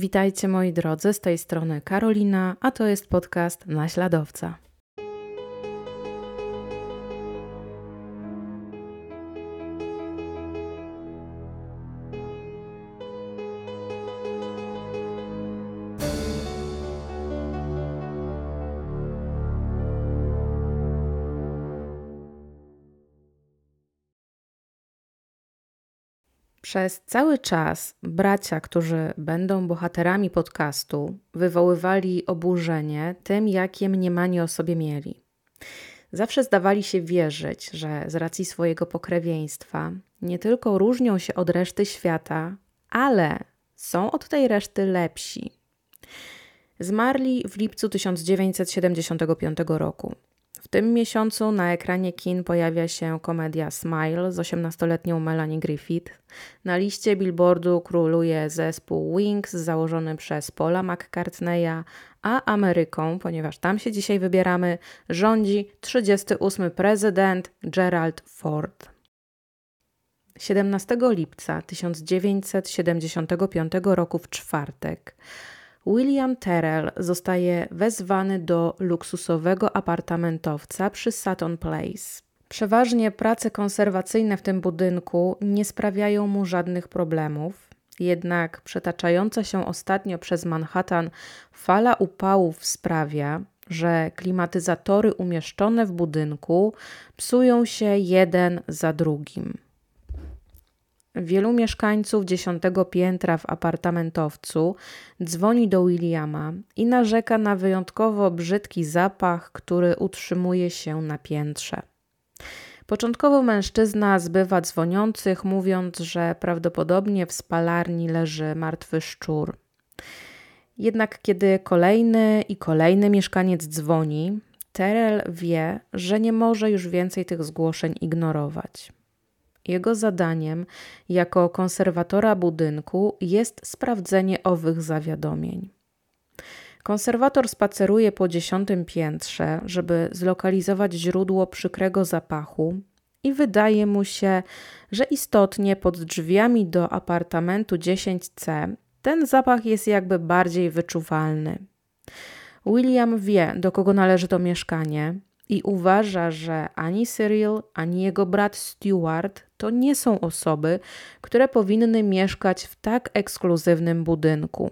Witajcie moi drodzy, z tej strony Karolina, a to jest podcast Naśladowca. Przez cały czas bracia, którzy będą bohaterami podcastu, wywoływali oburzenie tym, jakie mniemanie o sobie mieli. Zawsze zdawali się wierzyć, że z racji swojego pokrewieństwa nie tylko różnią się od reszty świata, ale są od tej reszty lepsi. Zmarli w lipcu 1975 roku. Tym miesiącu na ekranie kin pojawia się komedia Smile z 18-letnią Melanie Griffith. Na liście billboardu króluje zespół Wings założony przez Paula McCartneya, a Ameryką, ponieważ tam się dzisiaj wybieramy, rządzi 38 prezydent Gerald Ford. 17 lipca 1975 roku w czwartek William Terrell zostaje wezwany do luksusowego apartamentowca przy Sutton Place. Przeważnie prace konserwacyjne w tym budynku nie sprawiają mu żadnych problemów, jednak przetaczająca się ostatnio przez Manhattan fala upałów sprawia, że klimatyzatory umieszczone w budynku psują się jeden za drugim. Wielu mieszkańców dziesiątego piętra w apartamentowcu dzwoni do Williama i narzeka na wyjątkowo brzydki zapach, który utrzymuje się na piętrze. Początkowo mężczyzna zbywa dzwoniących, mówiąc, że prawdopodobnie w spalarni leży martwy szczur. Jednak kiedy kolejny i kolejny mieszkaniec dzwoni, Terrell wie, że nie może już więcej tych zgłoszeń ignorować. Jego zadaniem jako konserwatora budynku jest sprawdzenie owych zawiadomień. Konserwator spaceruje po dziesiątym piętrze, żeby zlokalizować źródło przykrego zapachu, i wydaje mu się, że istotnie pod drzwiami do apartamentu 10C ten zapach jest jakby bardziej wyczuwalny. William wie, do kogo należy to mieszkanie, i uważa, że ani Cyril, ani jego brat Stuart to nie są osoby, które powinny mieszkać w tak ekskluzywnym budynku.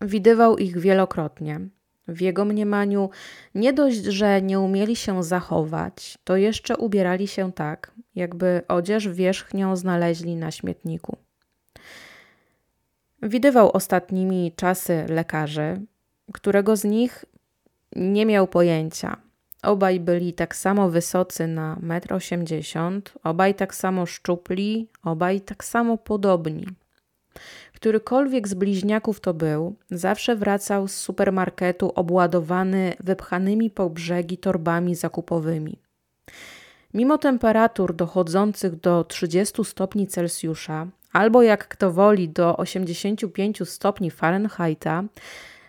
Widywał ich wielokrotnie. W jego mniemaniu nie dość, że nie umieli się zachować, to jeszcze ubierali się tak, jakby odzież wierzchnią znaleźli na śmietniku. Widywał ostatnimi czasy lekarzy, którego z nich nie miał pojęcia, Obaj byli tak samo wysocy na 1,80 m, obaj tak samo szczupli, obaj tak samo podobni. Którykolwiek z bliźniaków to był, zawsze wracał z supermarketu obładowany wypchanymi po brzegi torbami zakupowymi. Mimo temperatur dochodzących do 30 stopni Celsjusza, albo jak kto woli do 85 stopni Fahrenheita,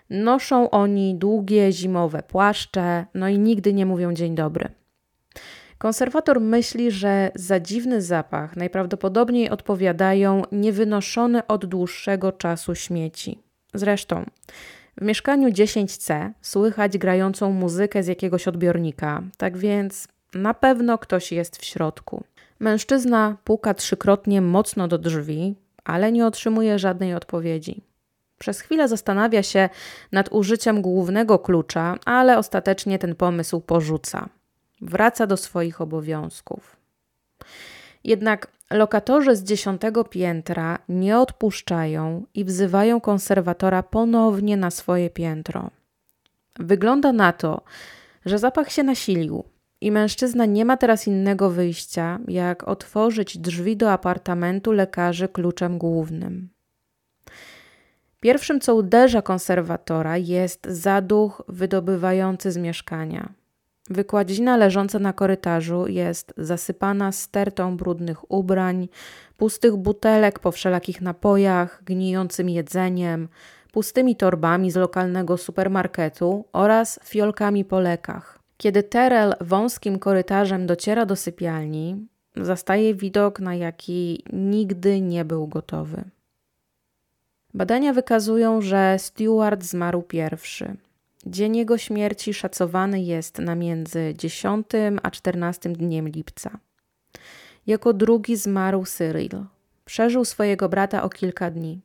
Noszą oni długie zimowe płaszcze, no i nigdy nie mówią dzień dobry. Konserwator myśli, że za dziwny zapach najprawdopodobniej odpowiadają niewynoszone od dłuższego czasu śmieci. Zresztą, w mieszkaniu 10C słychać grającą muzykę z jakiegoś odbiornika, tak więc na pewno ktoś jest w środku. Mężczyzna puka trzykrotnie mocno do drzwi, ale nie otrzymuje żadnej odpowiedzi. Przez chwilę zastanawia się nad użyciem głównego klucza, ale ostatecznie ten pomysł porzuca. Wraca do swoich obowiązków. Jednak lokatorzy z dziesiątego piętra nie odpuszczają i wzywają konserwatora ponownie na swoje piętro. Wygląda na to, że zapach się nasilił i mężczyzna nie ma teraz innego wyjścia, jak otworzyć drzwi do apartamentu lekarzy kluczem głównym. Pierwszym, co uderza konserwatora, jest zaduch wydobywający z mieszkania. Wykładzina leżąca na korytarzu jest zasypana stertą brudnych ubrań, pustych butelek po wszelakich napojach, gnijącym jedzeniem, pustymi torbami z lokalnego supermarketu oraz fiolkami po lekach. Kiedy Terrell wąskim korytarzem dociera do sypialni, zastaje widok, na jaki nigdy nie był gotowy. Badania wykazują, że Stewart zmarł pierwszy. Dzień jego śmierci szacowany jest na między 10 a 14 dniem lipca. Jako drugi zmarł Cyril. Przeżył swojego brata o kilka dni.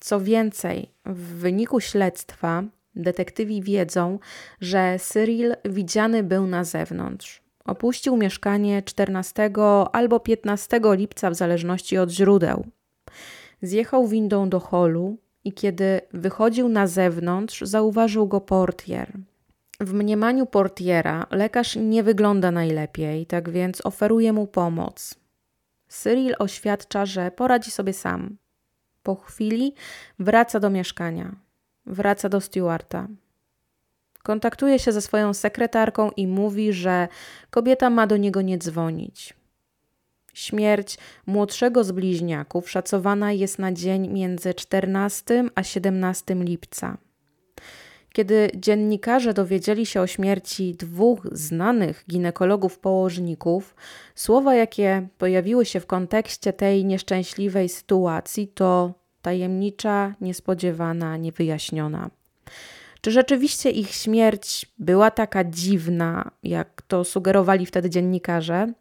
Co więcej, w wyniku śledztwa detektywi wiedzą, że Cyril widziany był na zewnątrz. Opuścił mieszkanie 14 albo 15 lipca, w zależności od źródeł. Zjechał windą do holu i kiedy wychodził na zewnątrz, zauważył go portier. W mniemaniu portiera lekarz nie wygląda najlepiej, tak więc oferuje mu pomoc. Cyril oświadcza, że poradzi sobie sam. Po chwili wraca do mieszkania. Wraca do Stewarta. Kontaktuje się ze swoją sekretarką i mówi, że kobieta ma do niego nie dzwonić. Śmierć młodszego z bliźniaków szacowana jest na dzień między 14 a 17 lipca. Kiedy dziennikarze dowiedzieli się o śmierci dwóch znanych ginekologów położników, słowa, jakie pojawiły się w kontekście tej nieszczęśliwej sytuacji, to tajemnicza, niespodziewana, niewyjaśniona. Czy rzeczywiście ich śmierć była taka dziwna, jak to sugerowali wtedy dziennikarze?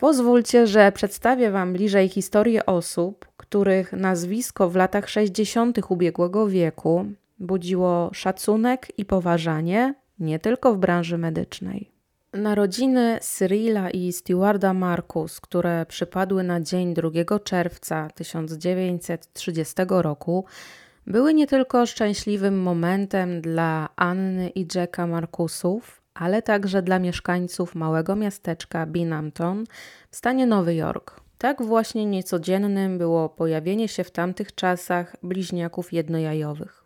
Pozwólcie, że przedstawię Wam bliżej historię osób, których nazwisko w latach 60. ubiegłego wieku budziło szacunek i poważanie nie tylko w branży medycznej. Narodziny Cyrila i Stewarda Marcus, które przypadły na dzień 2 czerwca 1930 roku, były nie tylko szczęśliwym momentem dla Anny i Jacka Marcusów, ale także dla mieszkańców małego miasteczka Binghamton w stanie Nowy Jork. Tak właśnie niecodziennym było pojawienie się w tamtych czasach bliźniaków jednojajowych.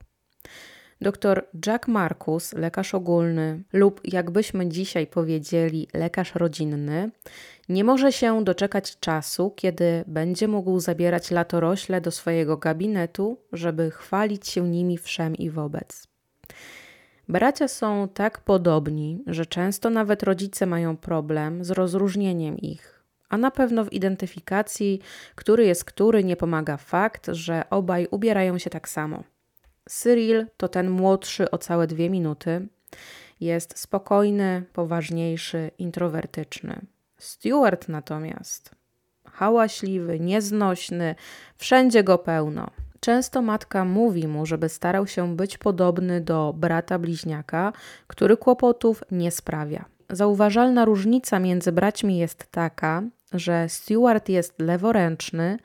Dr Jack Marcus, lekarz ogólny, lub jakbyśmy dzisiaj powiedzieli, lekarz rodzinny, nie może się doczekać czasu, kiedy będzie mógł zabierać latorośle do swojego gabinetu, żeby chwalić się nimi wszem i wobec. Bracia są tak podobni, że często nawet rodzice mają problem z rozróżnieniem ich, a na pewno w identyfikacji, który jest który, nie pomaga fakt, że obaj ubierają się tak samo. Cyril to ten młodszy o całe dwie minuty. Jest spokojny, poważniejszy, introwertyczny. Stuart natomiast hałaśliwy, nieznośny, wszędzie go pełno. Często matka mówi mu, żeby starał się być podobny do brata bliźniaka, który kłopotów nie sprawia. Zauważalna różnica między braćmi jest taka, że Stuart jest leworęczny,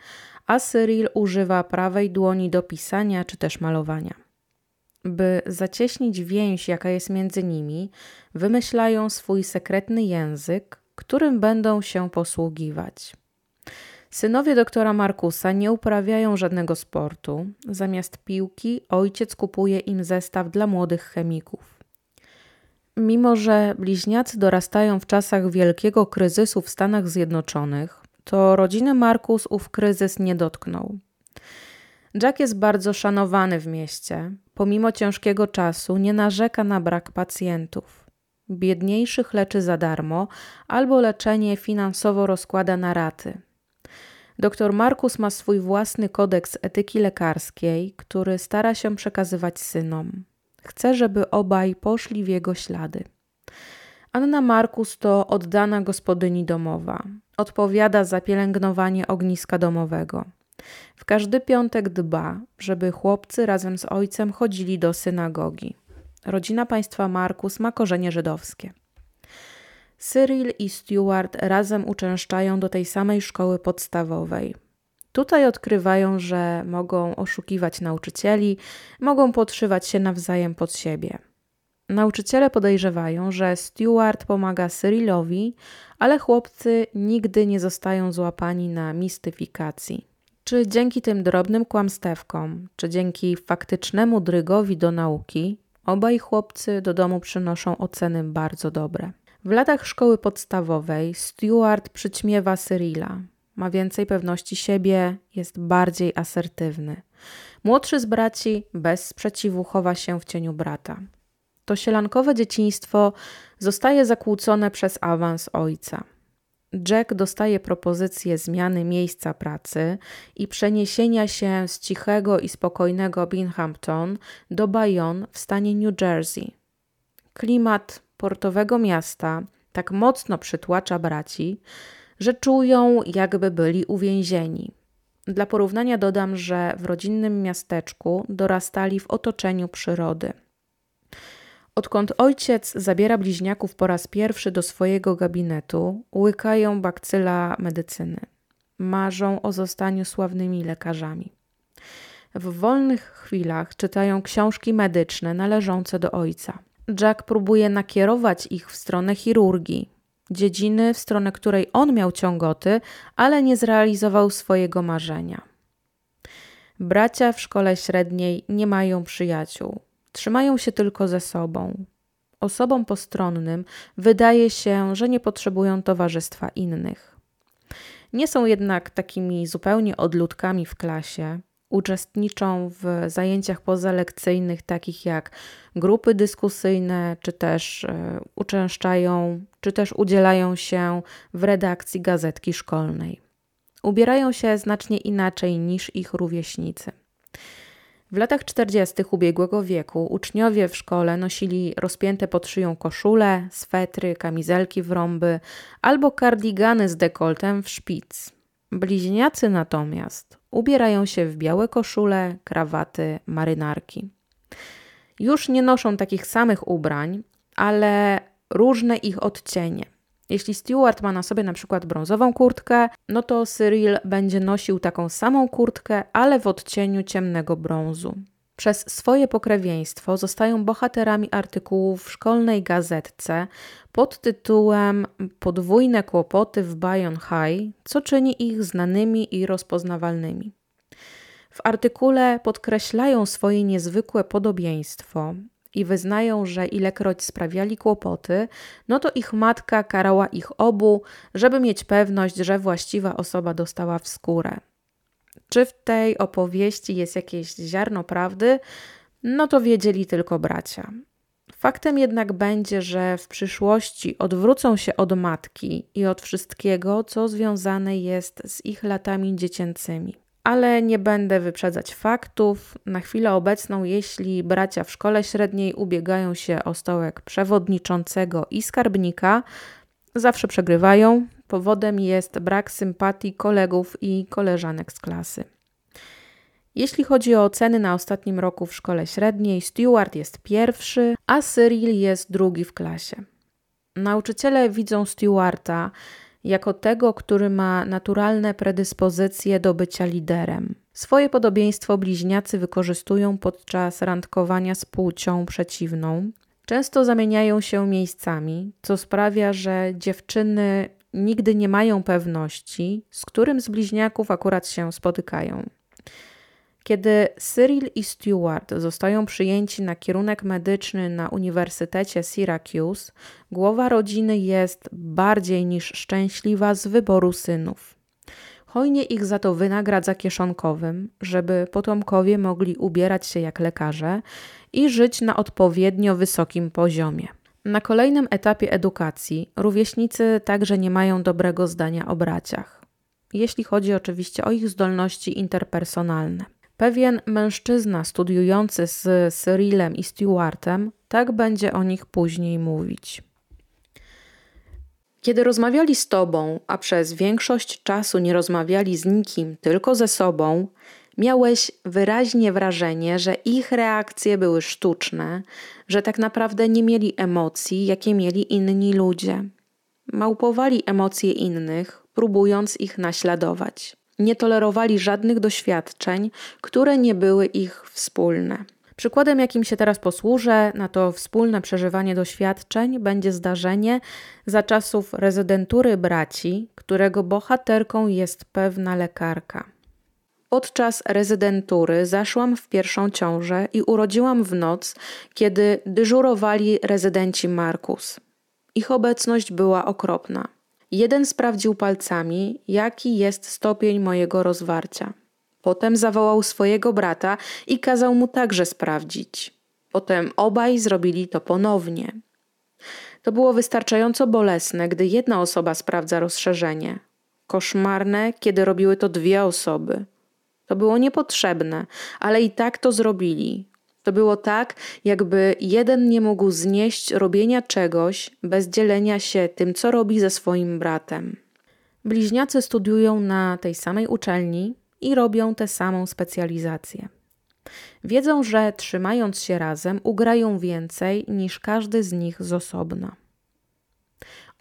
a Cyril używa prawej dłoni do pisania czy też malowania. By zacieśnić więź, jaka jest między nimi, wymyślają swój sekretny język, którym będą się posługiwać. Synowie doktora Markusa nie uprawiają żadnego sportu. Zamiast piłki, ojciec kupuje im zestaw dla młodych chemików. Mimo, że bliźniacy dorastają w czasach wielkiego kryzysu w Stanach Zjednoczonych, to rodziny Markus ów kryzys nie dotknął. Jack jest bardzo szanowany w mieście. Pomimo ciężkiego czasu nie narzeka na brak pacjentów. Biedniejszych leczy za darmo albo leczenie finansowo rozkłada na raty. Dr Markus ma swój własny kodeks etyki lekarskiej, który stara się przekazywać synom. Chce, żeby obaj poszli w jego ślady. Anna Markus to oddana gospodyni domowa. Odpowiada za pielęgnowanie ogniska domowego. W każdy piątek dba, żeby chłopcy razem z ojcem chodzili do synagogi. Rodzina państwa Markus ma korzenie żydowskie. Cyril i Stuart razem uczęszczają do tej samej szkoły podstawowej. Tutaj odkrywają, że mogą oszukiwać nauczycieli, mogą podszywać się nawzajem pod siebie. Nauczyciele podejrzewają, że Stuart pomaga Cyrilowi, ale chłopcy nigdy nie zostają złapani na mistyfikacji. Czy dzięki tym drobnym kłamstewkom, czy dzięki faktycznemu drygowi do nauki, obaj chłopcy do domu przynoszą oceny bardzo dobre. W latach szkoły podstawowej Stuart przyćmiewa Cyrila. Ma więcej pewności siebie, jest bardziej asertywny. Młodszy z braci bez sprzeciwu chowa się w cieniu brata. To sielankowe dzieciństwo zostaje zakłócone przez awans ojca. Jack dostaje propozycję zmiany miejsca pracy i przeniesienia się z cichego i spokojnego Binghamton do Bayonne w stanie New Jersey. Klimat portowego miasta tak mocno przytłacza braci, że czują, jakby byli uwięzieni. Dla porównania dodam, że w rodzinnym miasteczku dorastali w otoczeniu przyrody. Odkąd ojciec zabiera bliźniaków po raz pierwszy do swojego gabinetu, łykają bakcyla medycyny. Marzą o zostaniu sławnymi lekarzami. W wolnych chwilach czytają książki medyczne należące do ojca. Jack próbuje nakierować ich w stronę chirurgii, dziedziny, w stronę której on miał ciągoty, ale nie zrealizował swojego marzenia. Bracia w szkole średniej nie mają przyjaciół, trzymają się tylko ze sobą. Osobom postronnym wydaje się, że nie potrzebują towarzystwa innych. Nie są jednak takimi zupełnie odludkami w klasie, uczestniczą w zajęciach pozalekcyjnych, takich jak grupy dyskusyjne, czy też e, uczęszczają, czy też udzielają się w redakcji gazetki szkolnej. Ubierają się znacznie inaczej niż ich rówieśnicy. W latach 40. ubiegłego wieku uczniowie w szkole nosili rozpięte pod szyją koszule, swetry, kamizelki w rąby albo kardigany z dekoltem w szpic. Bliźniacy natomiast ubierają się w białe koszule, krawaty, marynarki. Już nie noszą takich samych ubrań, ale różne ich odcienie. Jeśli Stewart ma na sobie na przykład brązową kurtkę, no to Cyril będzie nosił taką samą kurtkę, ale w odcieniu ciemnego brązu. Przez swoje pokrewieństwo zostają bohaterami artykułów w szkolnej gazetce pod tytułem Podwójne kłopoty w Bayonne High, co czyni ich znanymi i rozpoznawalnymi. W artykule podkreślają swoje niezwykłe podobieństwo i wyznają, że ilekroć sprawiali kłopoty, no to ich matka karała ich obu, żeby mieć pewność, że właściwa osoba dostała w skórę. Czy w tej opowieści jest jakieś ziarno prawdy? No to wiedzieli tylko bracia. Faktem jednak będzie, że w przyszłości odwrócą się od matki i od wszystkiego, co związane jest z ich latami dziecięcymi. Ale nie będę wyprzedzać faktów. Na chwilę obecną, jeśli bracia w szkole średniej ubiegają się o stołek przewodniczącego i skarbnika, zawsze przegrywają. Powodem jest brak sympatii kolegów i koleżanek z klasy. Jeśli chodzi o oceny na ostatnim roku w szkole średniej, Stewart jest pierwszy, a Cyril jest drugi w klasie. Nauczyciele widzą Stewarta jako tego, który ma naturalne predyspozycje do bycia liderem. Swoje podobieństwo bliźniacy wykorzystują podczas randkowania z płcią przeciwną. Często zamieniają się miejscami, co sprawia, że dziewczyny nigdy nie mają pewności, z którym z bliźniaków akurat się spotykają. Kiedy Cyril i Stewart zostają przyjęci na kierunek medyczny na Uniwersytecie Syracuse, głowa rodziny jest bardziej niż szczęśliwa z wyboru synów. Hojnie ich za to wynagradza kieszonkowym, żeby potomkowie mogli ubierać się jak lekarze i żyć na odpowiednio wysokim poziomie. Na kolejnym etapie edukacji rówieśnicy także nie mają dobrego zdania o braciach, jeśli chodzi oczywiście o ich zdolności interpersonalne. Pewien mężczyzna studiujący z Cyrilem i Stewartem tak będzie o nich później mówić. Kiedy rozmawiali z tobą, a przez większość czasu nie rozmawiali z nikim, tylko ze sobą, miałeś wyraźnie wrażenie, że ich reakcje były sztuczne, że tak naprawdę nie mieli emocji, jakie mieli inni ludzie. Małpowali emocje innych, próbując ich naśladować nie tolerowali żadnych doświadczeń, które nie były ich wspólne. Przykładem, jakim się teraz posłużę na to wspólne przeżywanie doświadczeń, będzie zdarzenie za czasów rezydentury braci, którego bohaterką jest pewna lekarka. Podczas rezydentury zaszłam w pierwszą ciążę i urodziłam w noc, kiedy dyżurowali rezydenci Markus. Ich obecność była okropna. Jeden sprawdził palcami, jaki jest stopień mojego rozwarcia. Potem zawołał swojego brata i kazał mu także sprawdzić. Potem obaj zrobili to ponownie. To było wystarczająco bolesne, gdy jedna osoba sprawdza rozszerzenie. Koszmarne, kiedy robiły to dwie osoby. To było niepotrzebne, ale i tak to zrobili. To było tak, jakby jeden nie mógł znieść robienia czegoś bez dzielenia się tym, co robi ze swoim bratem. Bliźniacy studiują na tej samej uczelni i robią tę samą specjalizację. Wiedzą, że trzymając się razem, ugrają więcej niż każdy z nich z osobna.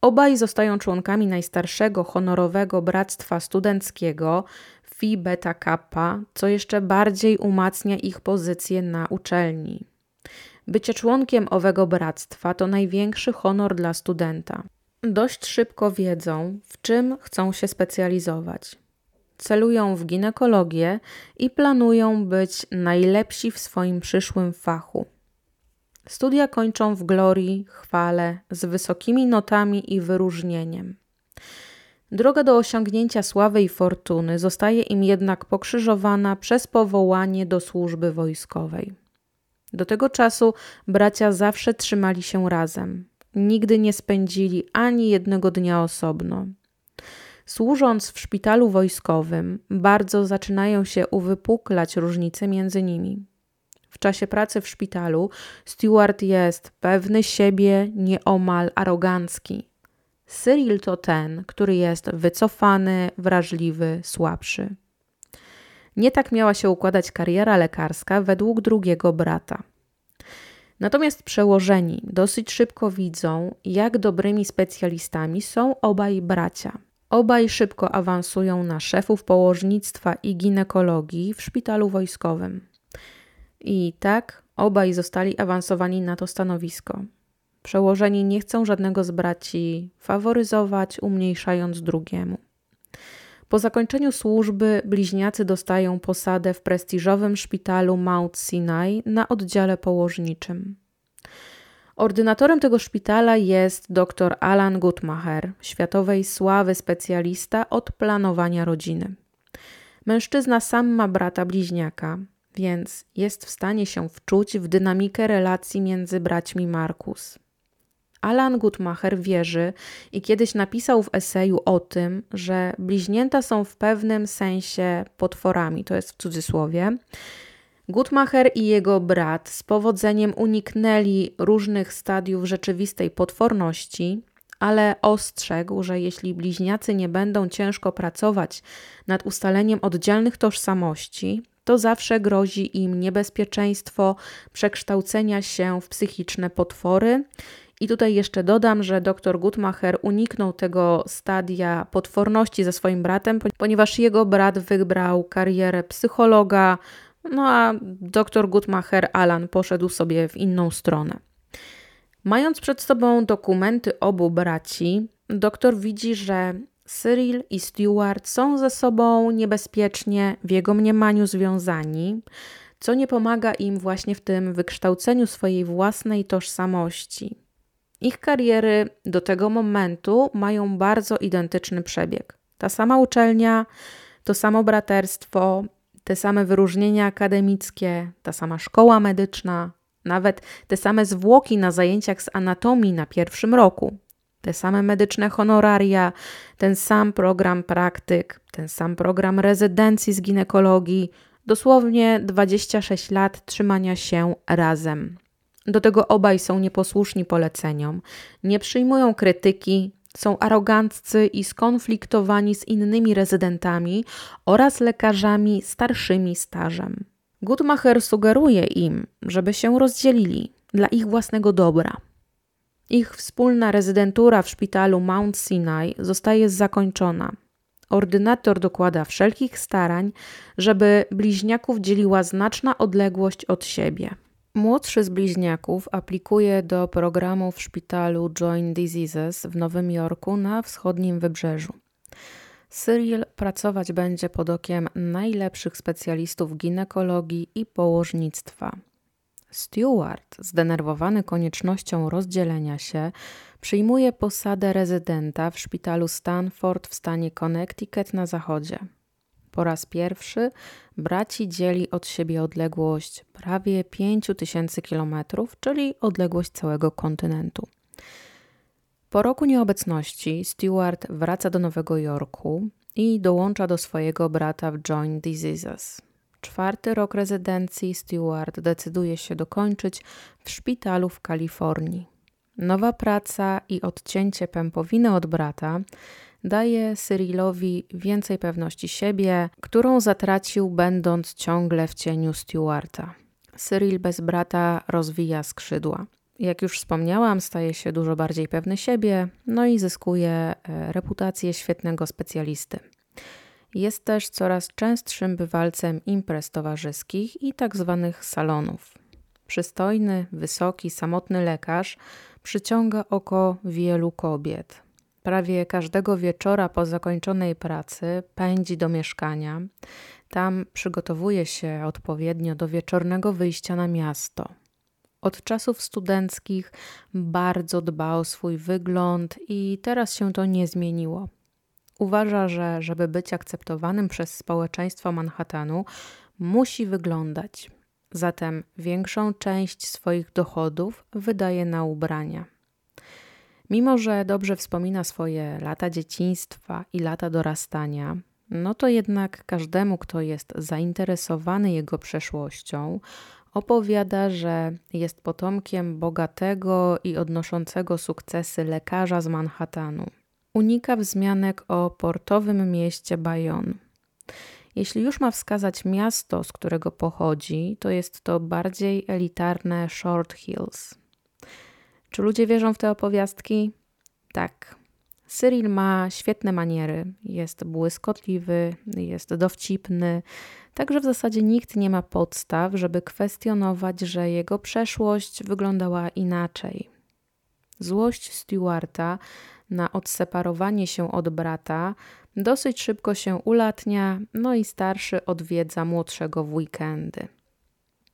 Obaj zostają członkami najstarszego honorowego bractwa studenckiego Phi Beta Kappa, co jeszcze bardziej umacnia ich pozycję na uczelni. Bycie członkiem owego bractwa to największy honor dla studenta. Dość szybko wiedzą, w czym chcą się specjalizować. Celują w ginekologię i planują być najlepsi w swoim przyszłym fachu. Studia kończą w glorii, chwale, z wysokimi notami i wyróżnieniem. Droga do osiągnięcia sławy i fortuny zostaje im jednak pokrzyżowana przez powołanie do służby wojskowej. Do tego czasu bracia zawsze trzymali się razem. Nigdy nie spędzili ani jednego dnia osobno. Służąc w szpitalu wojskowym, bardzo zaczynają się uwypuklać różnice między nimi. W czasie pracy w szpitalu Stewart jest pewny siebie, nieomal arogancki. Cyril to ten, który jest wycofany, wrażliwy, słabszy. Nie tak miała się układać kariera lekarska według drugiego brata. Natomiast przełożeni dosyć szybko widzą, jak dobrymi specjalistami są obaj bracia. Obaj szybko awansują na szefów położnictwa i ginekologii w szpitalu wojskowym. I tak obaj zostali awansowani na to stanowisko. Przełożeni nie chcą żadnego z braci faworyzować, umniejszając drugiemu. Po zakończeniu służby bliźniacy dostają posadę w prestiżowym szpitalu Mount Sinai na oddziale położniczym. Ordynatorem tego szpitala jest dr Alan Gutmacher, światowej sławy specjalista od planowania rodziny. Mężczyzna sam ma brata bliźniaka, więc jest w stanie się wczuć w dynamikę relacji między braćmi Markus. Alan Gutmacher wierzy i kiedyś napisał w eseju o tym, że bliźnięta są w pewnym sensie potworami, to jest w cudzysłowie. Gutmacher i jego brat z powodzeniem uniknęli różnych stadiów rzeczywistej potworności, ale ostrzegł, że jeśli bliźniacy nie będą ciężko pracować nad ustaleniem oddzielnych tożsamości, to zawsze grozi im niebezpieczeństwo przekształcenia się w psychiczne potwory i tutaj jeszcze dodam, że dr Gutmacher uniknął tego stadia potworności ze swoim bratem, ponieważ jego brat wybrał karierę psychologa, no a dr Gutmacher Alan poszedł sobie w inną stronę. Mając przed sobą dokumenty obu braci, doktor widzi, że Cyril i Stewart są ze sobą niebezpiecznie w jego mniemaniu związani, co nie pomaga im właśnie w tym wykształceniu swojej własnej tożsamości. Ich kariery do tego momentu mają bardzo identyczny przebieg. Ta sama uczelnia, to samo braterstwo, te same wyróżnienia akademickie, ta sama szkoła medyczna, nawet te same zwłoki na zajęciach z anatomii na pierwszym roku, te same medyczne honoraria, ten sam program praktyk, ten sam program rezydencji z ginekologii, dosłownie 26 lat trzymania się razem. Do tego obaj są nieposłuszni poleceniom, nie przyjmują krytyki, są aroganccy i skonfliktowani z innymi rezydentami oraz lekarzami starszymi stażem. Gutmacher sugeruje im, żeby się rozdzielili dla ich własnego dobra. Ich wspólna rezydentura w szpitalu Mount Sinai zostaje zakończona. Ordynator dokłada wszelkich starań, żeby bliźniaków dzieliła znaczna odległość od siebie. Młodszy z bliźniaków aplikuje do programu w szpitalu Joint Diseases w Nowym Jorku na wschodnim wybrzeżu. Cyril pracować będzie pod okiem najlepszych specjalistów ginekologii i położnictwa. Stewart, zdenerwowany koniecznością rozdzielenia się, przyjmuje posadę rezydenta w szpitalu Stanford w stanie Connecticut na zachodzie. Po raz pierwszy braci dzieli od siebie odległość prawie 5000 km, czyli odległość całego kontynentu. Po roku nieobecności Stewart wraca do Nowego Jorku i dołącza do swojego brata w Joint Diseases. Czwarty rok rezydencji Stewart decyduje się dokończyć w szpitalu w Kalifornii. Nowa praca i odcięcie pępowiny od brata daje Cyrillowi więcej pewności siebie, którą zatracił będąc ciągle w cieniu Stewarta. Cyril bez brata rozwija skrzydła. Jak już wspomniałam, staje się dużo bardziej pewny siebie, no i zyskuje e, reputację świetnego specjalisty. Jest też coraz częstszym bywalcem imprez towarzyskich i tak zwanych salonów. Przystojny, wysoki, samotny lekarz przyciąga oko wielu kobiet. Prawie każdego wieczora po zakończonej pracy pędzi do mieszkania. Tam przygotowuje się odpowiednio do wieczornego wyjścia na miasto. Od czasów studenckich bardzo dba o swój wygląd i teraz się to nie zmieniło. Uważa, że żeby być akceptowanym przez społeczeństwo Manhattanu, musi wyglądać. Zatem większą część swoich dochodów wydaje na ubrania. Mimo, że dobrze wspomina swoje lata dzieciństwa i lata dorastania, no to jednak każdemu, kto jest zainteresowany jego przeszłością, opowiada, że jest potomkiem bogatego i odnoszącego sukcesy lekarza z Manhattanu. Unika wzmianek o portowym mieście Bayonne. Jeśli już ma wskazać miasto, z którego pochodzi, to jest to bardziej elitarne Short Hills. Czy ludzie wierzą w te opowiastki? Tak. Cyril ma świetne maniery, jest błyskotliwy, jest dowcipny, także w zasadzie nikt nie ma podstaw, żeby kwestionować, że jego przeszłość wyglądała inaczej. Złość Stewarta na odseparowanie się od brata dosyć szybko się ulatnia, no i starszy odwiedza młodszego w weekendy.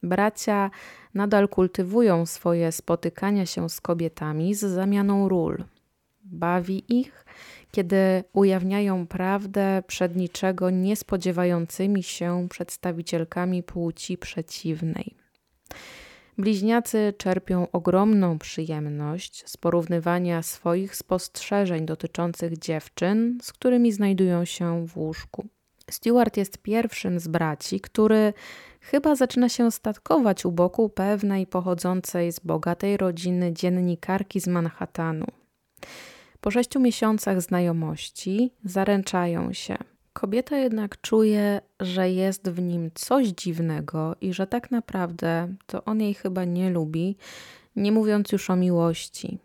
Bracia nadal kultywują swoje spotykania się z kobietami z zamianą ról. Bawi ich, kiedy ujawniają prawdę przed niczego niespodziewającymi się przedstawicielkami płci przeciwnej. Bliźniacy czerpią ogromną przyjemność z porównywania swoich spostrzeżeń dotyczących dziewczyn, z którymi znajdują się w łóżku. Stuart jest pierwszym z braci, który chyba zaczyna się statkować u boku pewnej pochodzącej z bogatej rodziny dziennikarki z Manhattanu. Po sześciu miesiącach znajomości zaręczają się. Kobieta jednak czuje, że jest w nim coś dziwnego i że tak naprawdę to on jej chyba nie lubi, nie mówiąc już o miłości.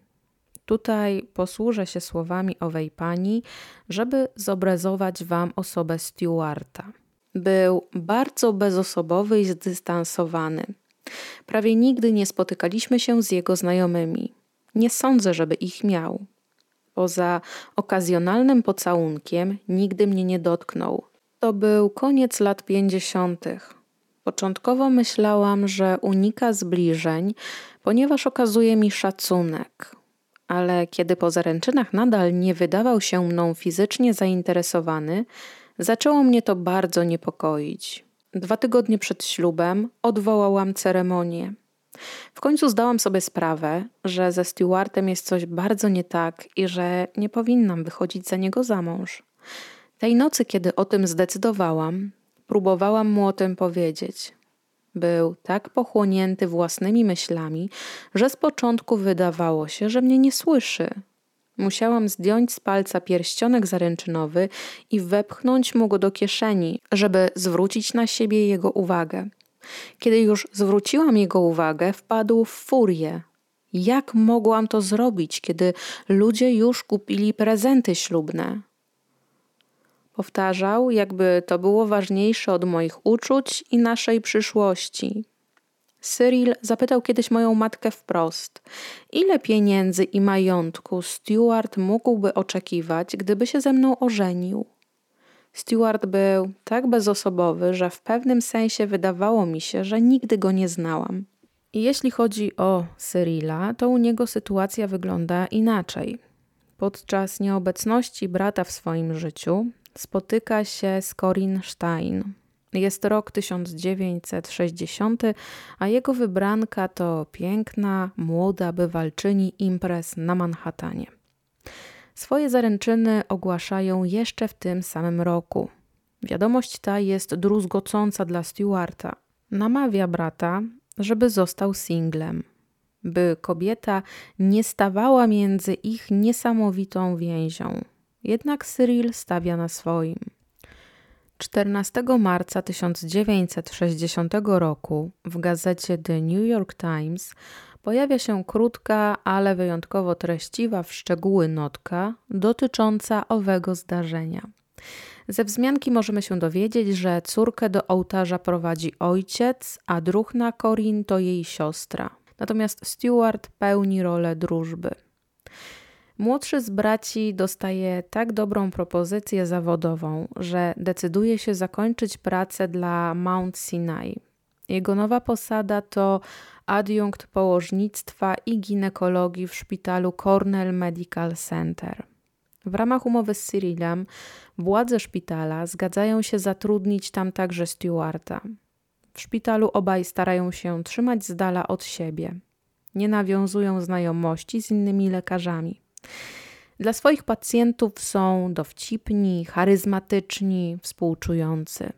Tutaj posłużę się słowami owej pani, żeby zobrazować Wam osobę Stewarta. Był bardzo bezosobowy i zdystansowany. Prawie nigdy nie spotykaliśmy się z jego znajomymi. Nie sądzę, żeby ich miał. Poza okazjonalnym pocałunkiem nigdy mnie nie dotknął. To był koniec lat pięćdziesiątych. Początkowo myślałam, że unika zbliżeń, ponieważ okazuje mi szacunek, ale kiedy po zaręczynach nadal nie wydawał się mną fizycznie zainteresowany, zaczęło mnie to bardzo niepokoić. Dwa tygodnie przed ślubem odwołałam ceremonię. W końcu zdałam sobie sprawę, że ze Stewartem jest coś bardzo nie tak i że nie powinnam wychodzić za niego za mąż. Tej nocy, kiedy o tym zdecydowałam, próbowałam mu o tym powiedzieć. Był tak pochłonięty własnymi myślami, że z początku wydawało się, że mnie nie słyszy. Musiałam zdjąć z palca pierścionek zaręczynowy i wepchnąć mu go do kieszeni, żeby zwrócić na siebie jego uwagę. Kiedy już zwróciłam jego uwagę, wpadł w furię. Jak mogłam to zrobić, kiedy ludzie już kupili prezenty ślubne? Powtarzał, jakby to było ważniejsze od moich uczuć i naszej przyszłości. Cyril zapytał kiedyś moją matkę wprost, ile pieniędzy i majątku Stuart mógłby oczekiwać, gdyby się ze mną ożenił. Stuart był tak bezosobowy, że w pewnym sensie wydawało mi się, że nigdy go nie znałam. I jeśli chodzi o Cyrila, to u niego sytuacja wygląda inaczej. Podczas nieobecności brata w swoim życiu spotyka się z Corinne Stein. Jest rok 1960, a jego wybranka to piękna, młoda bywalczyni imprez na Manhattanie. Swoje zaręczyny ogłaszają jeszcze w tym samym roku. Wiadomość ta jest druzgocąca dla Stewarta. Namawia brata, żeby został singlem, by kobieta nie stawała między ich niesamowitą więzią. Jednak Cyril stawia na swoim. 14 marca 1960 roku w gazecie The New York Times pojawia się krótka, ale wyjątkowo treściwa w szczegóły notka dotycząca owego zdarzenia. Ze wzmianki możemy się dowiedzieć, że córkę do ołtarza prowadzi ojciec, a druhna Corin to jej siostra. Natomiast Stuart pełni rolę drużby. Młodszy z braci dostaje tak dobrą propozycję zawodową, że decyduje się zakończyć pracę dla Mount Sinai. Jego nowa posada to adiunkt położnictwa i ginekologii w szpitalu Cornell Medical Center. W ramach umowy z Cyrilem władze szpitala zgadzają się zatrudnić tam także Stewarta. W szpitalu obaj starają się trzymać z dala od siebie. Nie nawiązują znajomości z innymi lekarzami. Dla swoich pacjentów są dowcipni, charyzmatyczni, współczujący.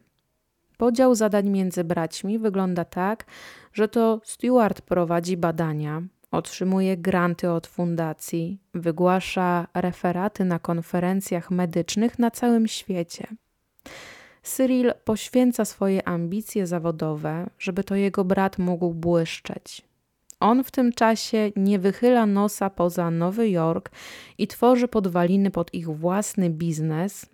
Podział zadań między braćmi wygląda tak, że to Stewart prowadzi badania, otrzymuje granty od fundacji, wygłasza referaty na konferencjach medycznych na całym świecie. Cyril poświęca swoje ambicje zawodowe, żeby to jego brat mógł błyszczeć. On w tym czasie nie wychyla nosa poza Nowy Jork i tworzy podwaliny pod ich własny biznes,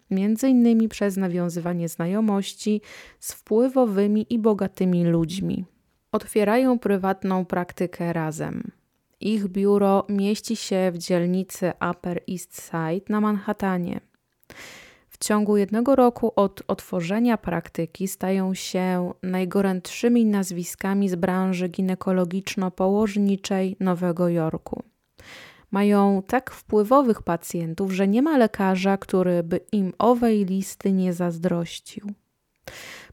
innymi przez nawiązywanie znajomości z wpływowymi i bogatymi ludźmi. Otwierają prywatną praktykę razem. Ich biuro mieści się w dzielnicy Upper East Side na Manhattanie. W ciągu jednego roku od otworzenia praktyki stają się najgorętszymi nazwiskami z branży ginekologiczno-położniczej Nowego Jorku. Mają tak wpływowych pacjentów, że nie ma lekarza, który by im owej listy nie zazdrościł.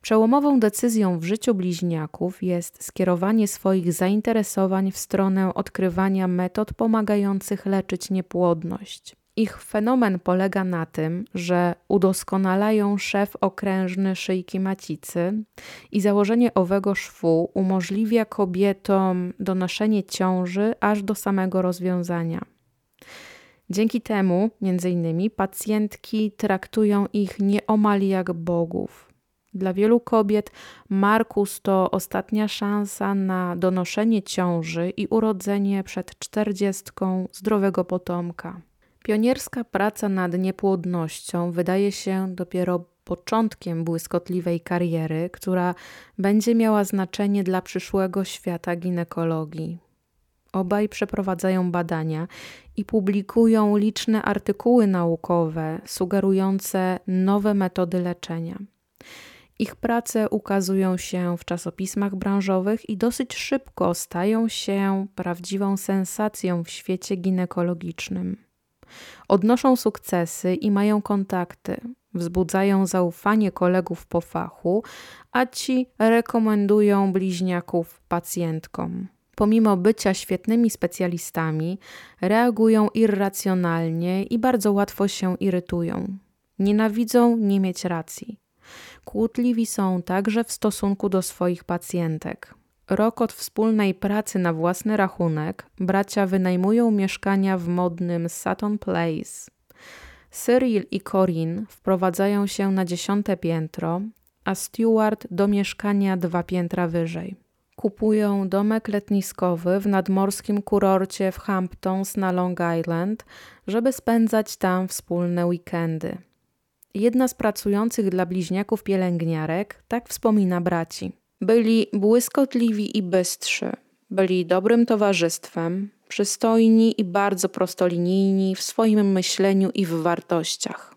Przełomową decyzją w życiu bliźniaków jest skierowanie swoich zainteresowań w stronę odkrywania metod pomagających leczyć niepłodność. Ich fenomen polega na tym, że udoskonalają szef okrężny szyjki macicy i założenie owego szwu umożliwia kobietom donoszenie ciąży aż do samego rozwiązania. Dzięki temu, między innymi, pacjentki traktują ich nieomal jak bogów. Dla wielu kobiet Markus to ostatnia szansa na donoszenie ciąży i urodzenie przed czterdziestką zdrowego potomka. Pionierska praca nad niepłodnością wydaje się dopiero początkiem błyskotliwej kariery, która będzie miała znaczenie dla przyszłego świata ginekologii. Obaj przeprowadzają badania i publikują liczne artykuły naukowe sugerujące nowe metody leczenia. Ich prace ukazują się w czasopismach branżowych i dosyć szybko stają się prawdziwą sensacją w świecie ginekologicznym. Odnoszą sukcesy i mają kontakty, wzbudzają zaufanie kolegów po fachu, a ci rekomendują bliźniaków pacjentkom. Pomimo bycia świetnymi specjalistami, reagują irracjonalnie i bardzo łatwo się irytują. Nienawidzą nie mieć racji. Kłótliwi są także w stosunku do swoich pacjentek. Rok od wspólnej pracy na własny rachunek bracia wynajmują mieszkania w modnym Sutton Place. Cyril i Corin wprowadzają się na dziesiąte piętro, a Stewart do mieszkania dwa piętra wyżej. Kupują domek letniskowy w nadmorskim kurorcie w Hamptons na Long Island, żeby spędzać tam wspólne weekendy. Jedna z pracujących dla bliźniaków pielęgniarek tak wspomina braci. Byli błyskotliwi i bystrzy, byli dobrym towarzystwem, przystojni i bardzo prostolinijni w swoim myśleniu i w wartościach.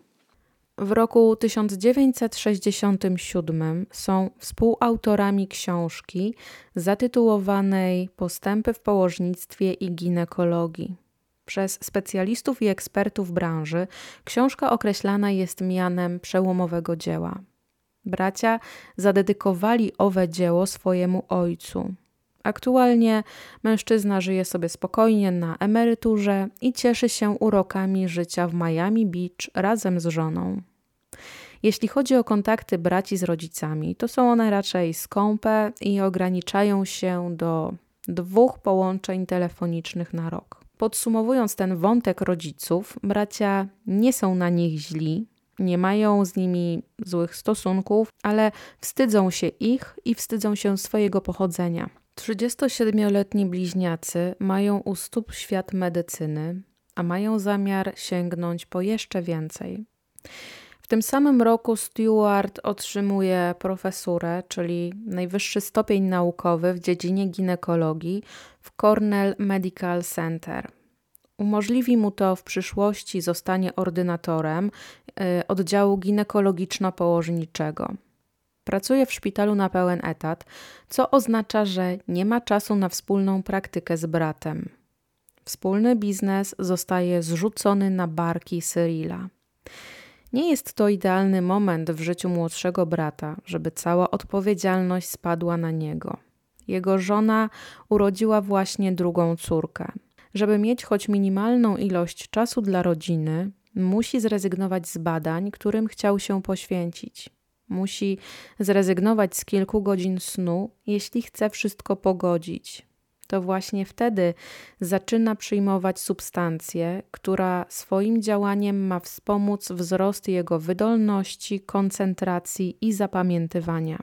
W roku 1967 są współautorami książki zatytułowanej Postępy w położnictwie i ginekologii. Przez specjalistów i ekspertów branży książka określana jest mianem przełomowego dzieła. Bracia zadedykowali owe dzieło swojemu ojcu, Aktualnie mężczyzna żyje sobie spokojnie na emeryturze i cieszy się urokami życia w Miami Beach razem z żoną. Jeśli chodzi o kontakty braci z rodzicami, to są one raczej skąpe i ograniczają się do dwóch połączeń telefonicznych na rok. Podsumowując ten wątek rodziców, bracia nie są na nich źli, nie mają z nimi złych stosunków, ale wstydzą się ich i wstydzą się swojego pochodzenia. 37-letni bliźniacy mają u stóp świat medycyny, a mają zamiar sięgnąć po jeszcze więcej. W tym samym roku Stewart otrzymuje profesurę, czyli najwyższy stopień naukowy w dziedzinie ginekologii w Cornell Medical Center. Umożliwi mu to w przyszłości zostanie ordynatorem y, oddziału ginekologiczno-położniczego. Pracuje w szpitalu na pełen etat, co oznacza, że nie ma czasu na wspólną praktykę z bratem. Wspólny biznes zostaje zrzucony na barki Cyrila. Nie jest to idealny moment w życiu młodszego brata, żeby cała odpowiedzialność spadła na niego. Jego żona urodziła właśnie drugą córkę. Żeby mieć choć minimalną ilość czasu dla rodziny, musi zrezygnować z badań, którym chciał się poświęcić. Musi zrezygnować z kilku godzin snu, jeśli chce wszystko pogodzić. To właśnie wtedy zaczyna przyjmować substancję, która swoim działaniem ma wspomóc wzrost jego wydolności, koncentracji i zapamiętywania.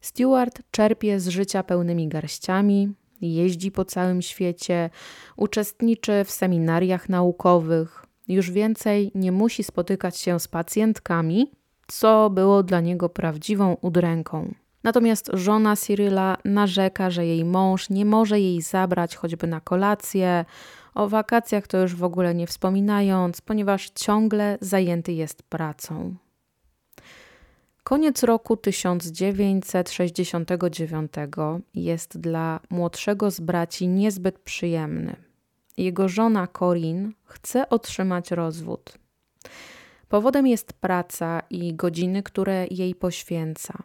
Stewart czerpie z życia pełnymi garściami, jeździ po całym świecie, uczestniczy w seminariach naukowych. Już więcej nie musi spotykać się z pacjentkami, co było dla niego prawdziwą udręką. Natomiast żona Cyryla narzeka, że jej mąż nie może jej zabrać choćby na kolację, o wakacjach to już w ogóle nie wspominając, ponieważ ciągle zajęty jest pracą. Koniec roku 1969 jest dla młodszego z braci niezbyt przyjemny. Jego żona Corinne chce otrzymać rozwód. Powodem jest praca i godziny, które jej poświęca.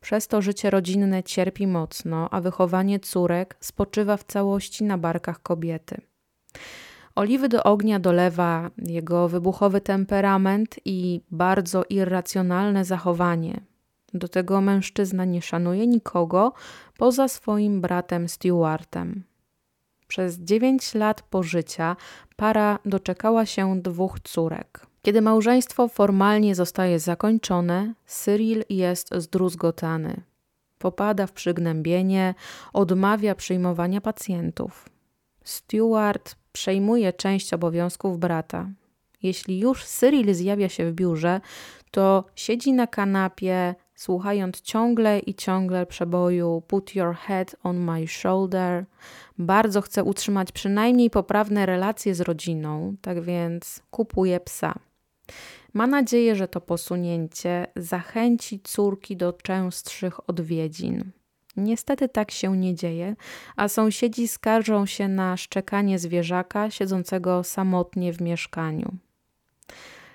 Przez to życie rodzinne cierpi mocno, a wychowanie córek spoczywa w całości na barkach kobiety. Oliwy do ognia dolewa jego wybuchowy temperament i bardzo irracjonalne zachowanie. Do tego mężczyzna nie szanuje nikogo poza swoim bratem Stewartem. Przez dziewięć lat pożycia para doczekała się dwóch córek. Kiedy małżeństwo formalnie zostaje zakończone, Cyril jest zdruzgotany. Popada w przygnębienie, odmawia przyjmowania pacjentów. Stewart przejmuje część obowiązków brata. Jeśli już Cyril zjawia się w biurze, to siedzi na kanapie, słuchając ciągle i ciągle przeboju Put your head on my shoulder. Bardzo chce utrzymać przynajmniej poprawne relacje z rodziną, tak więc kupuje psa. Ma nadzieję, że to posunięcie zachęci córki do częstszych odwiedzin. Niestety tak się nie dzieje, a sąsiedzi skarżą się na szczekanie zwierzaka siedzącego samotnie w mieszkaniu.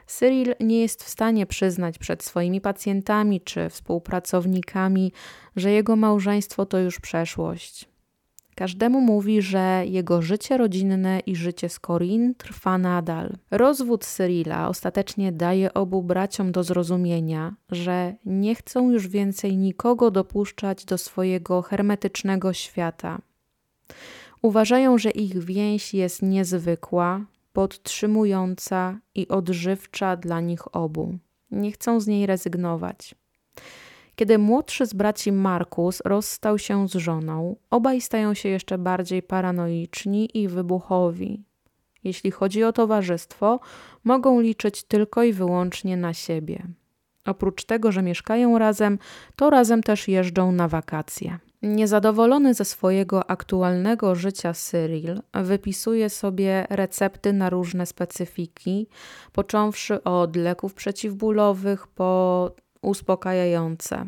Cyril nie jest w stanie przyznać przed swoimi pacjentami czy współpracownikami, że jego małżeństwo to już przeszłość. Każdemu mówi, że jego życie rodzinne i życie z Corin trwa nadal. Rozwód Cyrila ostatecznie daje obu braciom do zrozumienia, że nie chcą już więcej nikogo dopuszczać do swojego hermetycznego świata. Uważają, że ich więź jest niezwykła, podtrzymująca i odżywcza dla nich obu. Nie chcą z niej rezygnować. Kiedy młodszy z braci Markus rozstał się z żoną, obaj stają się jeszcze bardziej paranoiczni i wybuchowi. Jeśli chodzi o towarzystwo, mogą liczyć tylko i wyłącznie na siebie. Oprócz tego, że mieszkają razem, to razem też jeżdżą na wakacje. Niezadowolony ze swojego aktualnego życia Cyril wypisuje sobie recepty na różne specyfiki, począwszy od leków przeciwbólowych po uspokajające.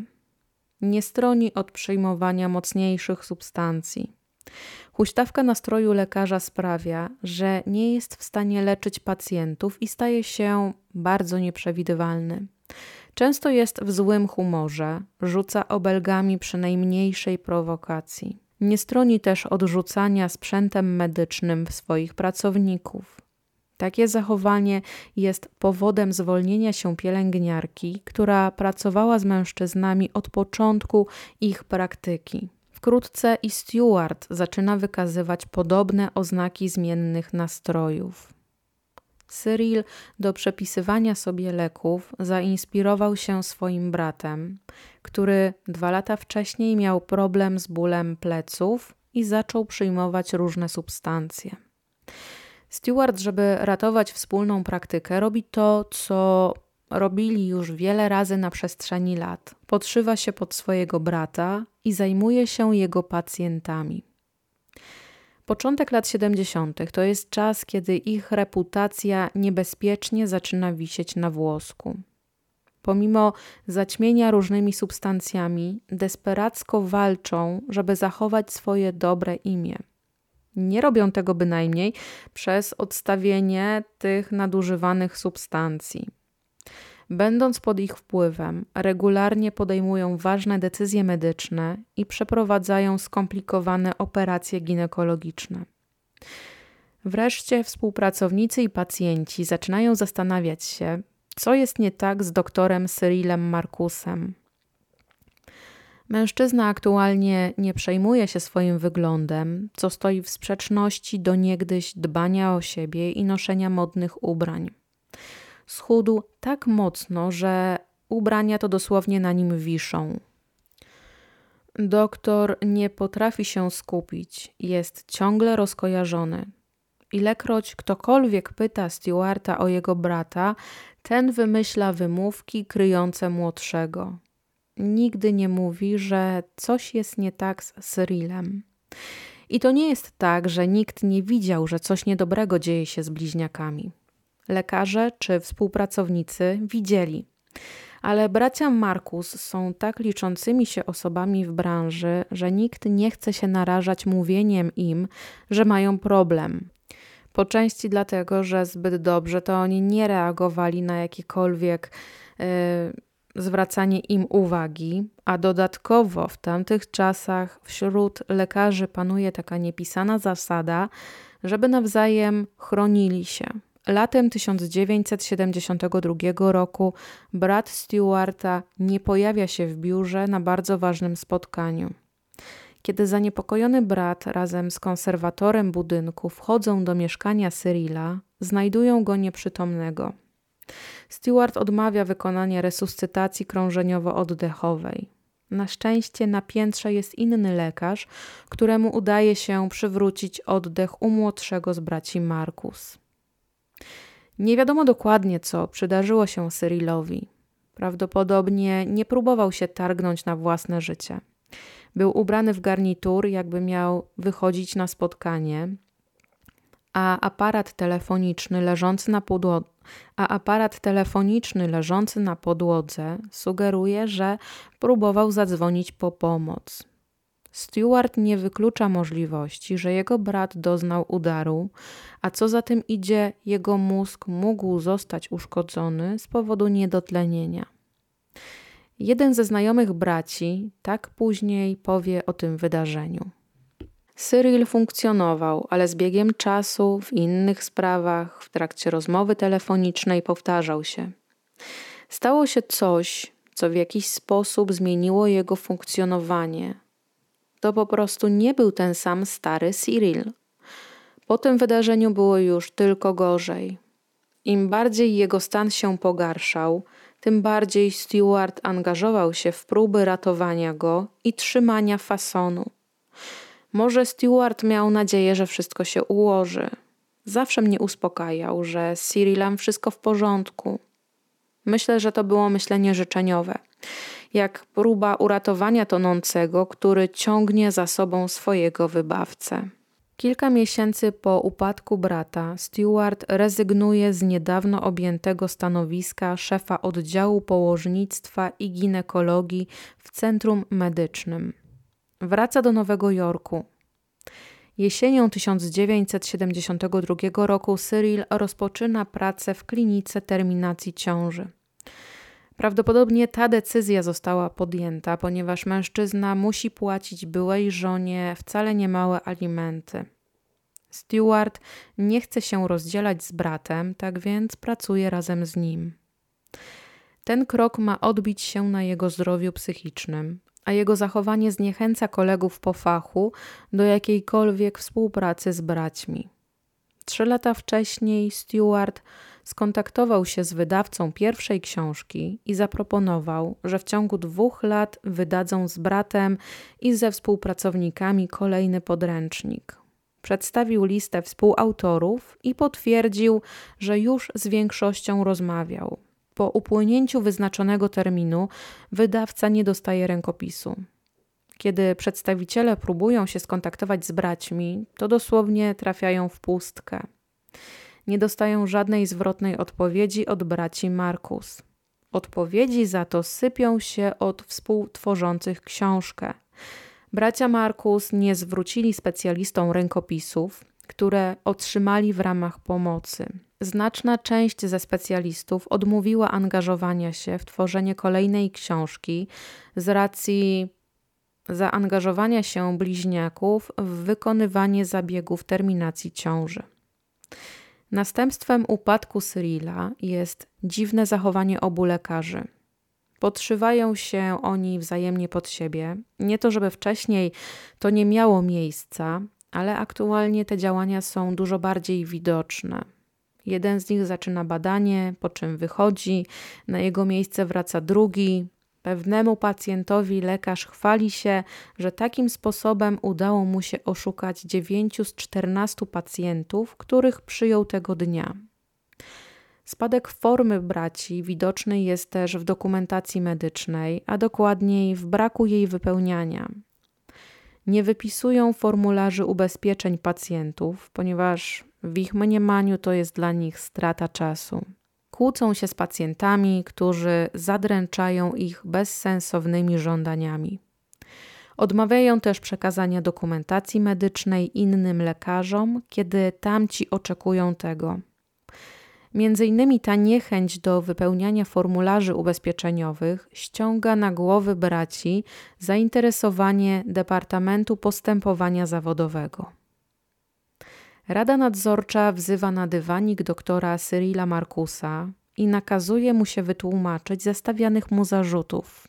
Nie stroni od przyjmowania mocniejszych substancji. Huśtawka nastroju lekarza sprawia, że nie jest w stanie leczyć pacjentów i staje się bardzo nieprzewidywalny. Często jest w złym humorze, rzuca obelgami przy najmniejszej prowokacji. Nie stroni też od rzucania sprzętem medycznym swoich pracowników. Takie zachowanie jest powodem zwolnienia się pielęgniarki, która pracowała z mężczyznami od początku ich praktyki. Wkrótce i Stewart zaczyna wykazywać podobne oznaki zmiennych nastrojów. Cyril do przepisywania sobie leków zainspirował się swoim bratem, który dwa lata wcześniej miał problem z bólem pleców i zaczął przyjmować różne substancje. Stewart, żeby ratować wspólną praktykę, robi to, co robili już wiele razy na przestrzeni lat. Podszywa się pod swojego brata i zajmuje się jego pacjentami. Początek lat 70. to jest czas, kiedy ich reputacja niebezpiecznie zaczyna wisieć na włosku. Pomimo zaćmienia różnymi substancjami, desperacko walczą, żeby zachować swoje dobre imię. Nie robią tego bynajmniej przez odstawienie tych nadużywanych substancji. Będąc pod ich wpływem, regularnie podejmują ważne decyzje medyczne i przeprowadzają skomplikowane operacje ginekologiczne. Wreszcie współpracownicy i pacjenci zaczynają zastanawiać się, co jest nie tak z doktorem Cyrilem Markusem. Mężczyzna aktualnie nie przejmuje się swoim wyglądem, co stoi w sprzeczności do niegdyś dbania o siebie i noszenia modnych ubrań schudł tak mocno, że ubrania to dosłownie na nim wiszą. Doktor nie potrafi się skupić, jest ciągle rozkojarzony. Ilekroć ktokolwiek pyta Stewarta o jego brata, ten wymyśla wymówki kryjące młodszego. Nigdy nie mówi, że coś jest nie tak z Cyrilem. I to nie jest tak, że nikt nie widział, że coś niedobrego dzieje się z bliźniakami lekarze czy współpracownicy widzieli. Ale bracia Markus są tak liczącymi się osobami w branży, że nikt nie chce się narażać mówieniem im, że mają problem. Po części dlatego, że zbyt dobrze to oni nie reagowali na jakiekolwiek yy, zwracanie im uwagi, a dodatkowo w tamtych czasach wśród lekarzy panuje taka niepisana zasada, żeby nawzajem chronili się. Latem 1972 roku brat Stewarta nie pojawia się w biurze na bardzo ważnym spotkaniu. Kiedy zaniepokojony brat razem z konserwatorem budynku wchodzą do mieszkania Cyrila, znajdują go nieprzytomnego. Stewart odmawia wykonania resuscytacji krążeniowo-oddechowej. Na szczęście na piętrze jest inny lekarz, któremu udaje się przywrócić oddech u młodszego z braci Markus. Nie wiadomo dokładnie, co przydarzyło się Cyrilowi. Prawdopodobnie nie próbował się targnąć na własne życie. Był ubrany w garnitur, jakby miał wychodzić na spotkanie, a aparat telefoniczny leżący na podłodze, a aparat telefoniczny leżący na podłodze sugeruje, że próbował zadzwonić po pomoc. Stewart nie wyklucza możliwości, że jego brat doznał udaru, a co za tym idzie, jego mózg mógł zostać uszkodzony z powodu niedotlenienia. Jeden ze znajomych braci tak później powie o tym wydarzeniu. Cyril funkcjonował, ale z biegiem czasu w innych sprawach, w trakcie rozmowy telefonicznej powtarzał się. Stało się coś, co w jakiś sposób zmieniło jego funkcjonowanie, to po prostu nie był ten sam stary Cyril. Po tym wydarzeniu było już tylko gorzej. Im bardziej jego stan się pogarszał, tym bardziej Stewart angażował się w próby ratowania go i trzymania fasonu. Może Stewart miał nadzieję, że wszystko się ułoży. Zawsze mnie uspokajał, że z Cyrilem wszystko w porządku. Myślę, że to było myślenie życzeniowe jak próba uratowania tonącego, który ciągnie za sobą swojego wybawcę. Kilka miesięcy po upadku brata, Stewart rezygnuje z niedawno objętego stanowiska szefa oddziału położnictwa i ginekologii w centrum medycznym. Wraca do Nowego Jorku. Jesienią 1972 roku Cyril rozpoczyna pracę w klinice terminacji ciąży. Prawdopodobnie ta decyzja została podjęta, ponieważ mężczyzna musi płacić byłej żonie wcale niemałe alimenty. Stewart nie chce się rozdzielać z bratem, tak więc pracuje razem z nim. Ten krok ma odbić się na jego zdrowiu psychicznym, a jego zachowanie zniechęca kolegów po fachu do jakiejkolwiek współpracy z braćmi. Trzy lata wcześniej Stewart skontaktował się z wydawcą pierwszej książki i zaproponował, że w ciągu dwóch lat wydadzą z bratem i ze współpracownikami kolejny podręcznik. Przedstawił listę współautorów i potwierdził, że już z większością rozmawiał. Po upłynięciu wyznaczonego terminu wydawca nie dostaje rękopisu. Kiedy przedstawiciele próbują się skontaktować z braćmi, to dosłownie trafiają w pustkę. Nie dostają żadnej zwrotnej odpowiedzi od braci Markus. Odpowiedzi za to sypią się od współtworzących książkę. Bracia Markus nie zwrócili specjalistom rękopisów, które otrzymali w ramach pomocy. Znaczna część ze specjalistów odmówiła angażowania się w tworzenie kolejnej książki z racji zaangażowania się bliźniaków w wykonywanie zabiegów terminacji ciąży. Następstwem upadku Cyrilla jest dziwne zachowanie obu lekarzy. Podszywają się oni wzajemnie pod siebie. Nie to, żeby wcześniej to nie miało miejsca, ale aktualnie te działania są dużo bardziej widoczne. Jeden z nich zaczyna badanie, po czym wychodzi, na jego miejsce wraca drugi. Pewnemu pacjentowi lekarz chwali się, że takim sposobem udało mu się oszukać 9 z 14 pacjentów, których przyjął tego dnia. Spadek formy braci widoczny jest też w dokumentacji medycznej, a dokładniej w braku jej wypełniania. Nie wypisują formularzy ubezpieczeń pacjentów, ponieważ w ich mniemaniu to jest dla nich strata czasu. Kłócą się z pacjentami, którzy zadręczają ich bezsensownymi żądaniami. Odmawiają też przekazania dokumentacji medycznej innym lekarzom, kiedy tamci oczekują tego. Między innymi ta niechęć do wypełniania formularzy ubezpieczeniowych ściąga na głowy braci zainteresowanie Departamentu Postępowania Zawodowego. Rada nadzorcza wzywa na dywanik doktora Cyrila Markusa i nakazuje mu się wytłumaczyć ze stawianych mu zarzutów.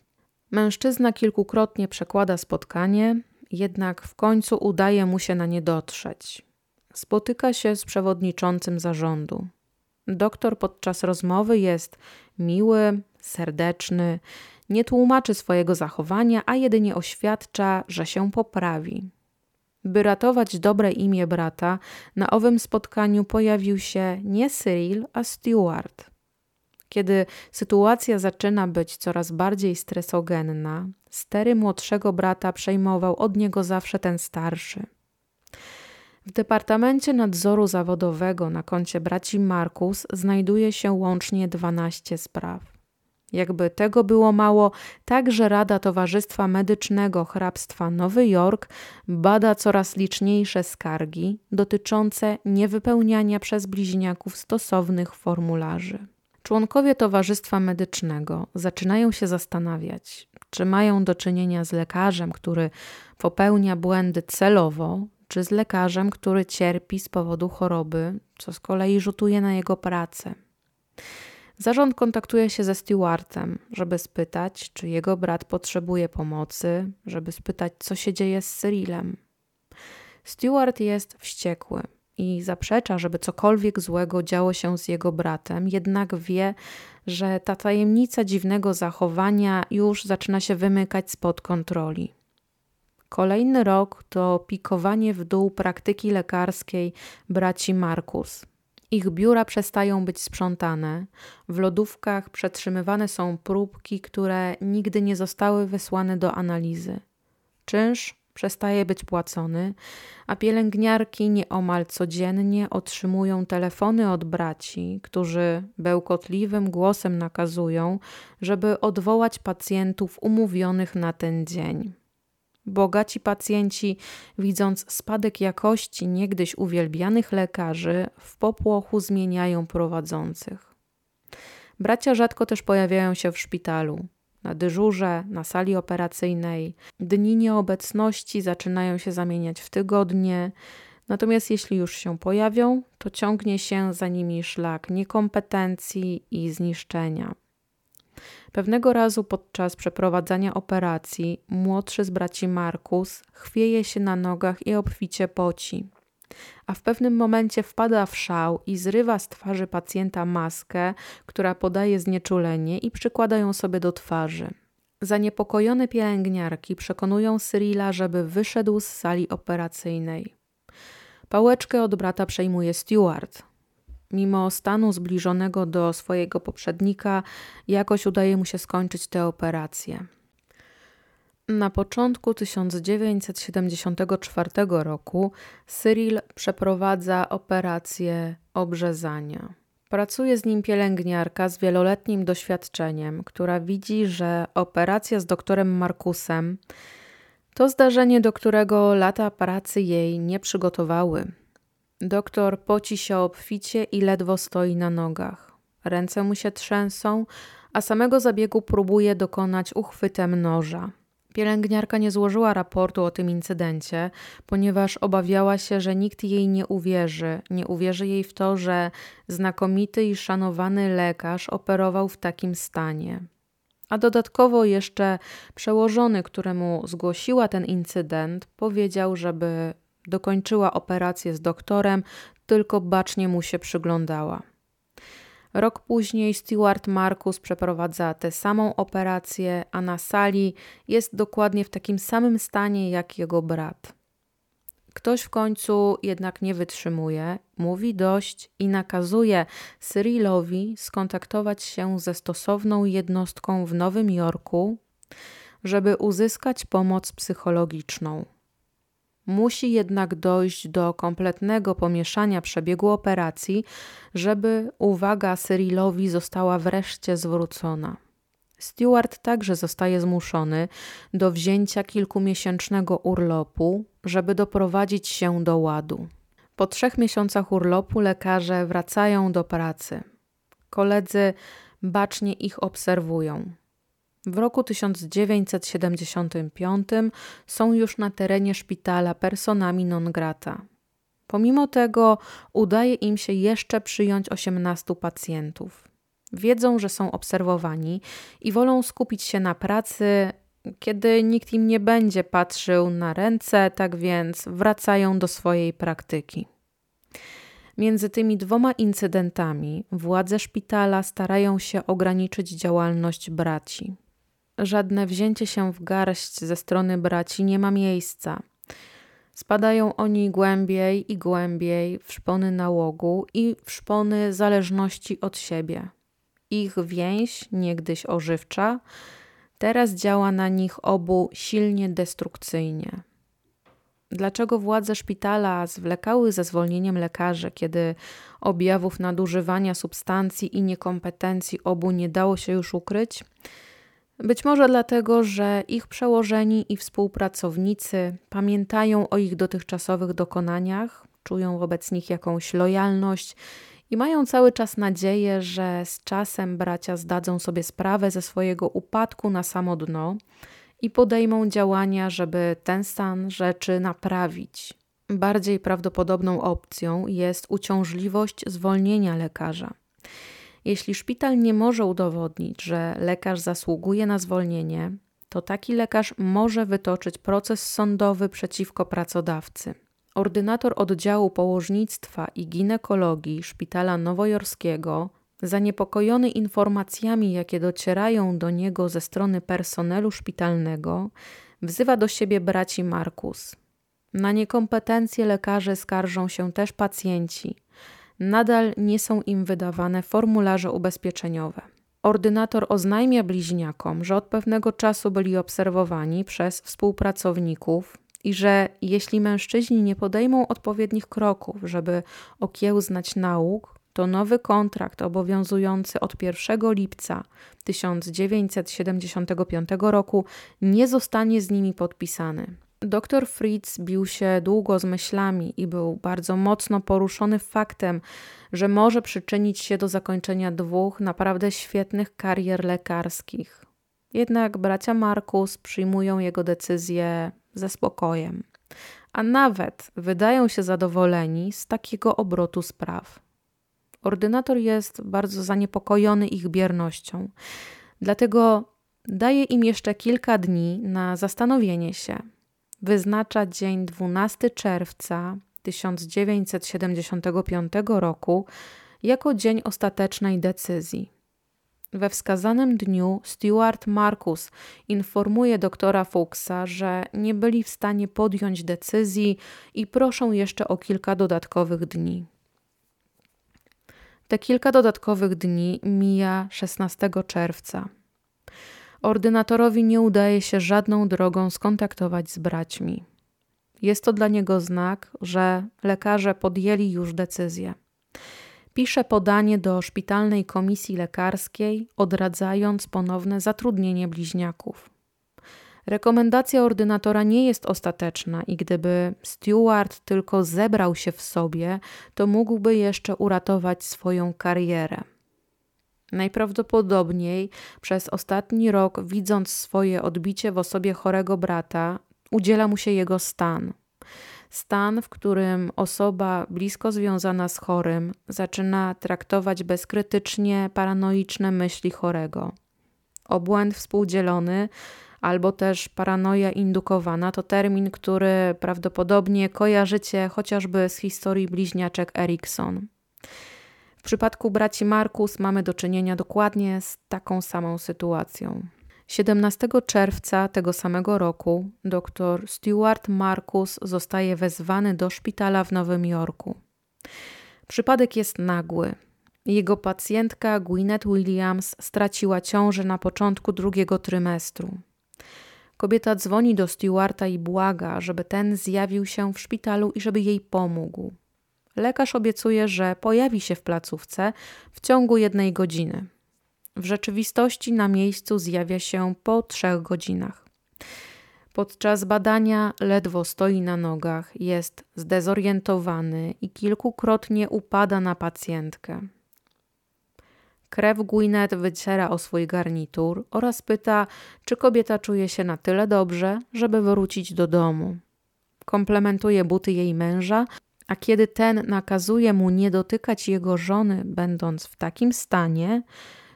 Mężczyzna kilkukrotnie przekłada spotkanie, jednak w końcu udaje mu się na nie dotrzeć. Spotyka się z przewodniczącym zarządu. Doktor podczas rozmowy jest miły, serdeczny, nie tłumaczy swojego zachowania, a jedynie oświadcza, że się poprawi. By ratować dobre imię brata, na owym spotkaniu pojawił się nie Cyril, a Stewart. Kiedy sytuacja zaczyna być coraz bardziej stresogenna, stery młodszego brata przejmował od niego zawsze ten starszy. W Departamencie Nadzoru Zawodowego na koncie braci Markus znajduje się łącznie 12 spraw. Jakby tego było mało, także Rada Towarzystwa Medycznego Hrabstwa Nowy Jork bada coraz liczniejsze skargi dotyczące niewypełniania przez bliźniaków stosownych formularzy. Członkowie Towarzystwa Medycznego zaczynają się zastanawiać, czy mają do czynienia z lekarzem, który popełnia błędy celowo, czy z lekarzem, który cierpi z powodu choroby, co z kolei rzutuje na jego pracę. Zarząd kontaktuje się ze Stewartem, żeby spytać, czy jego brat potrzebuje pomocy, żeby spytać, co się dzieje z Cyrilem. Stewart jest wściekły i zaprzecza, żeby cokolwiek złego działo się z jego bratem, jednak wie, że ta tajemnica dziwnego zachowania już zaczyna się wymykać spod kontroli. Kolejny rok to pikowanie w dół praktyki lekarskiej braci Markus. Ich biura przestają być sprzątane, w lodówkach przetrzymywane są próbki, które nigdy nie zostały wysłane do analizy. Czynsz przestaje być płacony, a pielęgniarki nieomal codziennie otrzymują telefony od braci, którzy bełkotliwym głosem nakazują, żeby odwołać pacjentów umówionych na ten dzień. Bogaci pacjenci, widząc spadek jakości niegdyś uwielbianych lekarzy, w popłochu zmieniają prowadzących. Bracia rzadko też pojawiają się w szpitalu. Na dyżurze, na sali operacyjnej. Dni nieobecności zaczynają się zamieniać w tygodnie, natomiast jeśli już się pojawią, to ciągnie się za nimi szlak niekompetencji i zniszczenia. Pewnego razu podczas przeprowadzania operacji młodszy z braci Markus chwieje się na nogach i obficie poci. A w pewnym momencie wpada w szał i zrywa z twarzy pacjenta maskę, która podaje znieczulenie i przykłada ją sobie do twarzy. Zaniepokojone pielęgniarki przekonują Cyrila, żeby wyszedł z sali operacyjnej. Pałeczkę od brata przejmuje Stewart, Mimo stanu zbliżonego do swojego poprzednika, jakoś udaje mu się skończyć tę operację. Na początku 1974 roku Cyril przeprowadza operację obrzezania. Pracuje z nim pielęgniarka z wieloletnim doświadczeniem, która widzi, że operacja z doktorem Markusem to zdarzenie, do którego lata pracy jej nie przygotowały. Doktor poci się obficie i ledwo stoi na nogach. Ręce mu się trzęsą, a samego zabiegu próbuje dokonać uchwytem noża. Pielęgniarka nie złożyła raportu o tym incydencie, ponieważ obawiała się, że nikt jej nie uwierzy. Nie uwierzy jej w to, że znakomity i szanowany lekarz operował w takim stanie. A dodatkowo jeszcze przełożony, któremu zgłosiła ten incydent, powiedział, żeby Dokończyła operację z doktorem, tylko bacznie mu się przyglądała. Rok później Stewart Marcus przeprowadza tę samą operację, a na sali jest dokładnie w takim samym stanie jak jego brat. Ktoś w końcu jednak nie wytrzymuje, mówi dość i nakazuje Cyrilowi skontaktować się ze stosowną jednostką w Nowym Jorku, żeby uzyskać pomoc psychologiczną. Musi jednak dojść do kompletnego pomieszania przebiegu operacji, żeby uwaga Cyrilowi została wreszcie zwrócona. Stewart także zostaje zmuszony do wzięcia kilkumiesięcznego urlopu, żeby doprowadzić się do ładu. Po trzech miesiącach urlopu lekarze wracają do pracy. Koledzy bacznie ich obserwują. W roku 1975 są już na terenie szpitala personami non grata. Pomimo tego udaje im się jeszcze przyjąć 18 pacjentów. Wiedzą, że są obserwowani i wolą skupić się na pracy, kiedy nikt im nie będzie patrzył na ręce, tak więc wracają do swojej praktyki. Między tymi dwoma incydentami władze szpitala starają się ograniczyć działalność braci żadne wzięcie się w garść ze strony braci nie ma miejsca. Spadają oni głębiej i głębiej w szpony nałogu i w szpony zależności od siebie. Ich więź, niegdyś ożywcza, teraz działa na nich obu silnie destrukcyjnie. Dlaczego władze szpitala zwlekały ze zwolnieniem lekarzy, kiedy objawów nadużywania substancji i niekompetencji obu nie dało się już ukryć? Być może dlatego, że ich przełożeni i współpracownicy pamiętają o ich dotychczasowych dokonaniach, czują wobec nich jakąś lojalność i mają cały czas nadzieję, że z czasem bracia zdadzą sobie sprawę ze swojego upadku na samo dno i podejmą działania, żeby ten stan rzeczy naprawić. Bardziej prawdopodobną opcją jest uciążliwość zwolnienia lekarza. Jeśli szpital nie może udowodnić, że lekarz zasługuje na zwolnienie, to taki lekarz może wytoczyć proces sądowy przeciwko pracodawcy. Ordynator oddziału położnictwa i ginekologii Szpitala Nowojorskiego, zaniepokojony informacjami, jakie docierają do niego ze strony personelu szpitalnego, wzywa do siebie braci Markus. Na niekompetencje lekarzy skarżą się też pacjenci – nadal nie są im wydawane formularze ubezpieczeniowe. Ordynator oznajmia bliźniakom, że od pewnego czasu byli obserwowani przez współpracowników i że jeśli mężczyźni nie podejmą odpowiednich kroków, żeby okiełznać nauk, to nowy kontrakt obowiązujący od 1 lipca 1975 roku nie zostanie z nimi podpisany. Dr Fritz bił się długo z myślami i był bardzo mocno poruszony faktem, że może przyczynić się do zakończenia dwóch naprawdę świetnych karier lekarskich. Jednak bracia Markus przyjmują jego decyzję ze spokojem, a nawet wydają się zadowoleni z takiego obrotu spraw. Ordynator jest bardzo zaniepokojony ich biernością, dlatego daje im jeszcze kilka dni na zastanowienie się. Wyznacza dzień 12 czerwca 1975 roku jako dzień ostatecznej decyzji. We wskazanym dniu Stuart Marcus informuje doktora Fuchsa, że nie byli w stanie podjąć decyzji i proszą jeszcze o kilka dodatkowych dni. Te kilka dodatkowych dni mija 16 czerwca. Ordynatorowi nie udaje się żadną drogą skontaktować z braćmi. Jest to dla niego znak, że lekarze podjęli już decyzję. Pisze podanie do szpitalnej komisji lekarskiej, odradzając ponowne zatrudnienie bliźniaków. Rekomendacja ordynatora nie jest ostateczna i gdyby Stewart tylko zebrał się w sobie, to mógłby jeszcze uratować swoją karierę. Najprawdopodobniej przez ostatni rok, widząc swoje odbicie w osobie chorego brata, udziela mu się jego stan. Stan, w którym osoba blisko związana z chorym zaczyna traktować bezkrytycznie paranoiczne myśli chorego. Obłęd współdzielony albo też paranoja indukowana to termin, który prawdopodobnie kojarzycie chociażby z historii bliźniaczek Erikson. W przypadku braci Markus mamy do czynienia dokładnie z taką samą sytuacją. 17 czerwca tego samego roku dr Stuart Markus zostaje wezwany do szpitala w Nowym Jorku. Przypadek jest nagły. Jego pacjentka Gwyneth Williams straciła ciążę na początku drugiego trymestru. Kobieta dzwoni do Stewarta i błaga, żeby ten zjawił się w szpitalu i żeby jej pomógł. Lekarz obiecuje, że pojawi się w placówce w ciągu jednej godziny. W rzeczywistości na miejscu zjawia się po trzech godzinach. Podczas badania ledwo stoi na nogach, jest zdezorientowany i kilkukrotnie upada na pacjentkę. Krew Gwyneth wyciera o swój garnitur oraz pyta, czy kobieta czuje się na tyle dobrze, żeby wrócić do domu. Komplementuje buty jej męża, a kiedy ten nakazuje mu nie dotykać jego żony, będąc w takim stanie,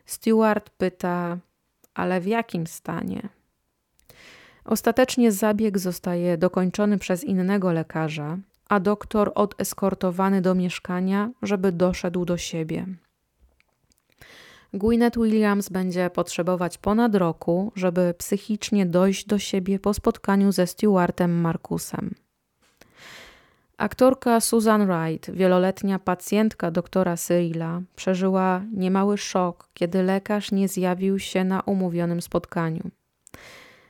Stewart pyta: Ale w jakim stanie? Ostatecznie zabieg zostaje dokończony przez innego lekarza, a doktor odeskortowany do mieszkania, żeby doszedł do siebie. Gwyneth Williams będzie potrzebować ponad roku, żeby psychicznie dojść do siebie po spotkaniu ze Stewartem Markusem. Aktorka Susan Wright, wieloletnia pacjentka doktora Cyrilla, przeżyła niemały szok, kiedy lekarz nie zjawił się na umówionym spotkaniu.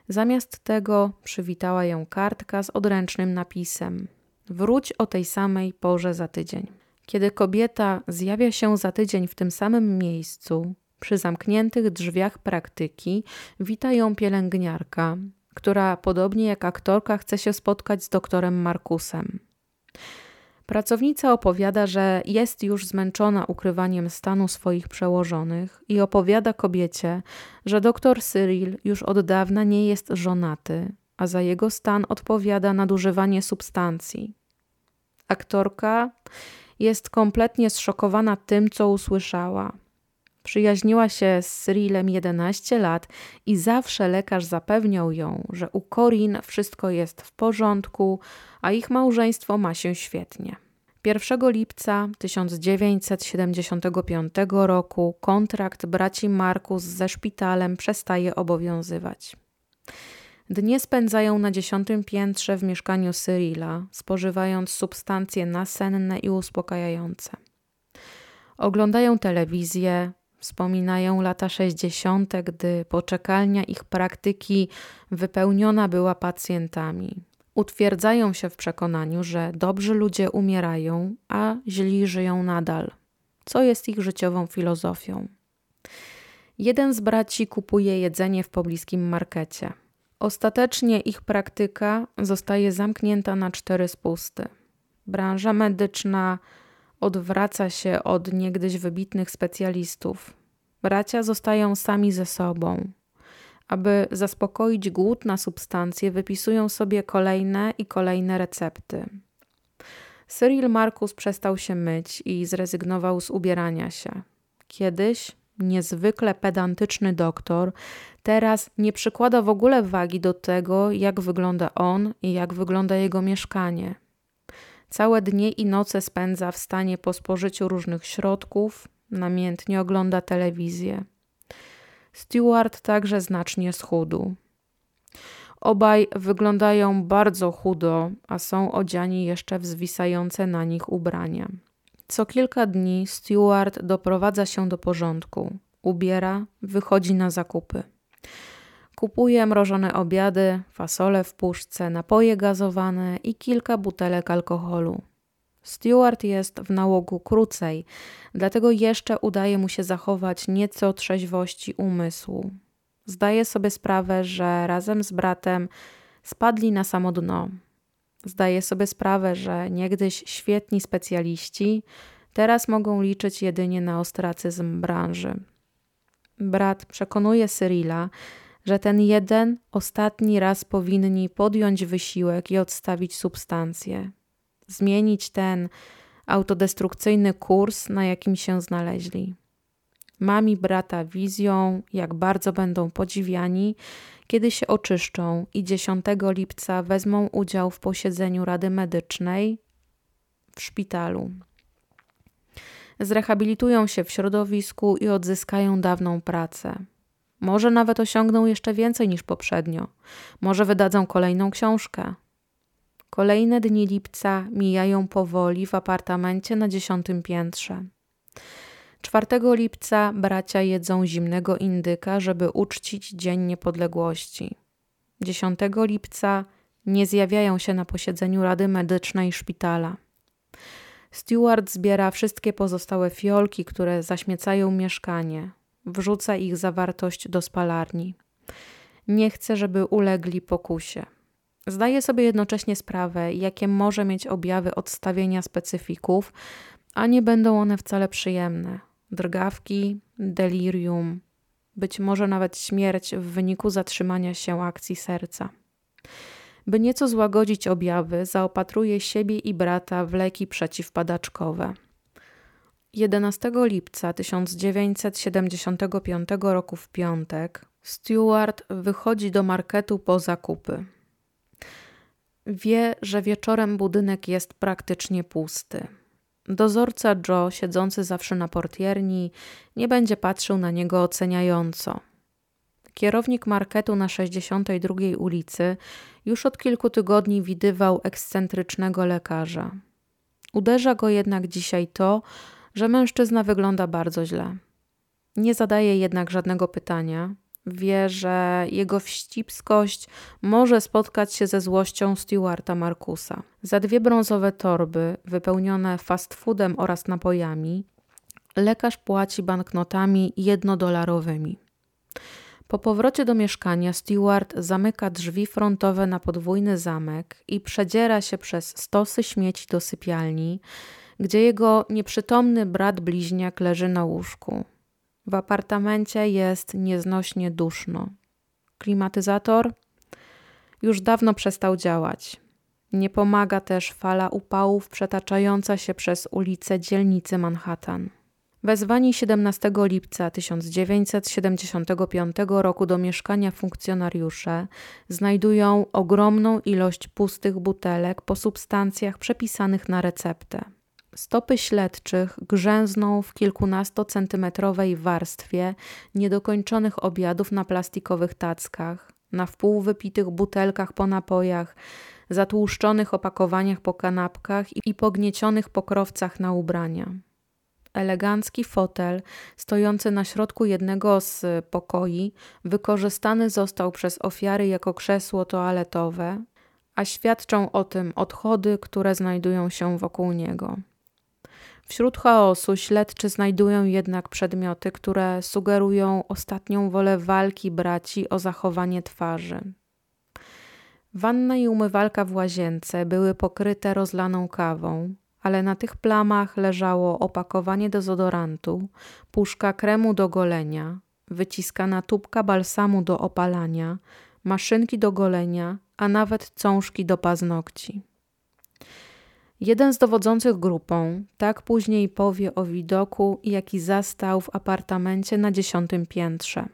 Zamiast tego przywitała ją kartka z odręcznym napisem: Wróć o tej samej porze za tydzień. Kiedy kobieta zjawia się za tydzień w tym samym miejscu, przy zamkniętych drzwiach praktyki, wita ją pielęgniarka, która podobnie jak aktorka chce się spotkać z doktorem Markusem. Pracownica opowiada, że jest już zmęczona ukrywaniem stanu swoich przełożonych i opowiada kobiecie, że doktor Cyril już od dawna nie jest żonaty, a za jego stan odpowiada nadużywanie substancji. Aktorka jest kompletnie zszokowana tym, co usłyszała. Przyjaźniła się z Cyrilem 11 lat i zawsze lekarz zapewniał ją, że u Corin wszystko jest w porządku, a ich małżeństwo ma się świetnie. 1 lipca 1975 roku kontrakt braci Markus ze szpitalem przestaje obowiązywać. Dnie spędzają na dziesiątym piętrze w mieszkaniu Cyrila, spożywając substancje nasenne i uspokajające. Oglądają telewizję, Wspominają lata 60., gdy poczekalnia ich praktyki wypełniona była pacjentami. Utwierdzają się w przekonaniu, że dobrzy ludzie umierają, a źli żyją nadal, co jest ich życiową filozofią. Jeden z braci kupuje jedzenie w pobliskim markecie. Ostatecznie ich praktyka zostaje zamknięta na cztery spusty. Branża medyczna odwraca się od niegdyś wybitnych specjalistów. Bracia zostają sami ze sobą. Aby zaspokoić głód na substancje, wypisują sobie kolejne i kolejne recepty. Cyril Markus przestał się myć i zrezygnował z ubierania się. Kiedyś niezwykle pedantyczny doktor teraz nie przykłada w ogóle wagi do tego, jak wygląda on i jak wygląda jego mieszkanie. Całe dnie i noce spędza w stanie po spożyciu różnych środków, namiętnie ogląda telewizję. Stewart także znacznie schudł. Obaj wyglądają bardzo chudo, a są odziani jeszcze w zwisające na nich ubrania. Co kilka dni Stewart doprowadza się do porządku, ubiera, wychodzi na zakupy. Kupuje mrożone obiady, fasole w puszce, napoje gazowane i kilka butelek alkoholu. Stewart jest w nałogu krócej, dlatego jeszcze udaje mu się zachować nieco trzeźwości umysłu. Zdaje sobie sprawę, że razem z bratem spadli na samo dno. Zdaje sobie sprawę, że niegdyś świetni specjaliści teraz mogą liczyć jedynie na ostracyzm branży. Brat przekonuje Cyrila, że ten jeden, ostatni raz powinni podjąć wysiłek i odstawić substancję. Zmienić ten autodestrukcyjny kurs, na jakim się znaleźli. Mami brata wizją, jak bardzo będą podziwiani, kiedy się oczyszczą i 10 lipca wezmą udział w posiedzeniu Rady Medycznej w szpitalu. Zrehabilitują się w środowisku i odzyskają dawną pracę. Może nawet osiągną jeszcze więcej niż poprzednio. Może wydadzą kolejną książkę. Kolejne dni lipca mijają powoli w apartamencie na dziesiątym piętrze. 4 lipca bracia jedzą zimnego indyka, żeby uczcić Dzień Niepodległości. 10 lipca nie zjawiają się na posiedzeniu Rady Medycznej szpitala. Stewart zbiera wszystkie pozostałe fiolki, które zaśmiecają mieszkanie. Wrzuca ich zawartość do spalarni. Nie chce, żeby ulegli pokusie. Zdaje sobie jednocześnie sprawę, jakie może mieć objawy odstawienia specyfików, a nie będą one wcale przyjemne. Drgawki, delirium, być może nawet śmierć w wyniku zatrzymania się akcji serca. By nieco złagodzić objawy, zaopatruje siebie i brata w leki przeciwpadaczkowe. 11 lipca 1975 roku w piątek Stewart wychodzi do marketu po zakupy. Wie, że wieczorem budynek jest praktycznie pusty. Dozorca Joe, siedzący zawsze na portierni, nie będzie patrzył na niego oceniająco. Kierownik marketu na 62 ulicy już od kilku tygodni widywał ekscentrycznego lekarza. Uderza go jednak dzisiaj to, że mężczyzna wygląda bardzo źle. Nie zadaje jednak żadnego pytania. Wie, że jego wścibskość może spotkać się ze złością Stewarta Markusa. Za dwie brązowe torby wypełnione fast foodem oraz napojami lekarz płaci banknotami jednodolarowymi. Po powrocie do mieszkania Stewart zamyka drzwi frontowe na podwójny zamek i przedziera się przez stosy śmieci do sypialni, gdzie jego nieprzytomny brat bliźniak leży na łóżku. W apartamencie jest nieznośnie duszno. Klimatyzator już dawno przestał działać. Nie pomaga też fala upałów przetaczająca się przez ulice dzielnicy Manhattan. Wezwani 17 lipca 1975 roku do mieszkania funkcjonariusze znajdują ogromną ilość pustych butelek po substancjach przepisanych na receptę. Stopy śledczych grzęzną w kilkunastocentymetrowej warstwie niedokończonych obiadów na plastikowych tackach, na wpół wypitych butelkach po napojach, zatłuszczonych opakowaniach po kanapkach i pogniecionych pokrowcach na ubrania. Elegancki fotel stojący na środku jednego z pokoi wykorzystany został przez ofiary jako krzesło toaletowe, a świadczą o tym odchody, które znajdują się wokół niego. Wśród chaosu śledczy znajdują jednak przedmioty, które sugerują ostatnią wolę walki braci o zachowanie twarzy. Wanna i umywalka w łazience były pokryte rozlaną kawą, ale na tych plamach leżało opakowanie dezodorantu, puszka kremu do golenia, wyciskana tubka balsamu do opalania, maszynki do golenia, a nawet cążki do paznokci. Jeden z dowodzących grupą tak później powie o widoku, jaki zastał w apartamencie na dziesiątym piętrze.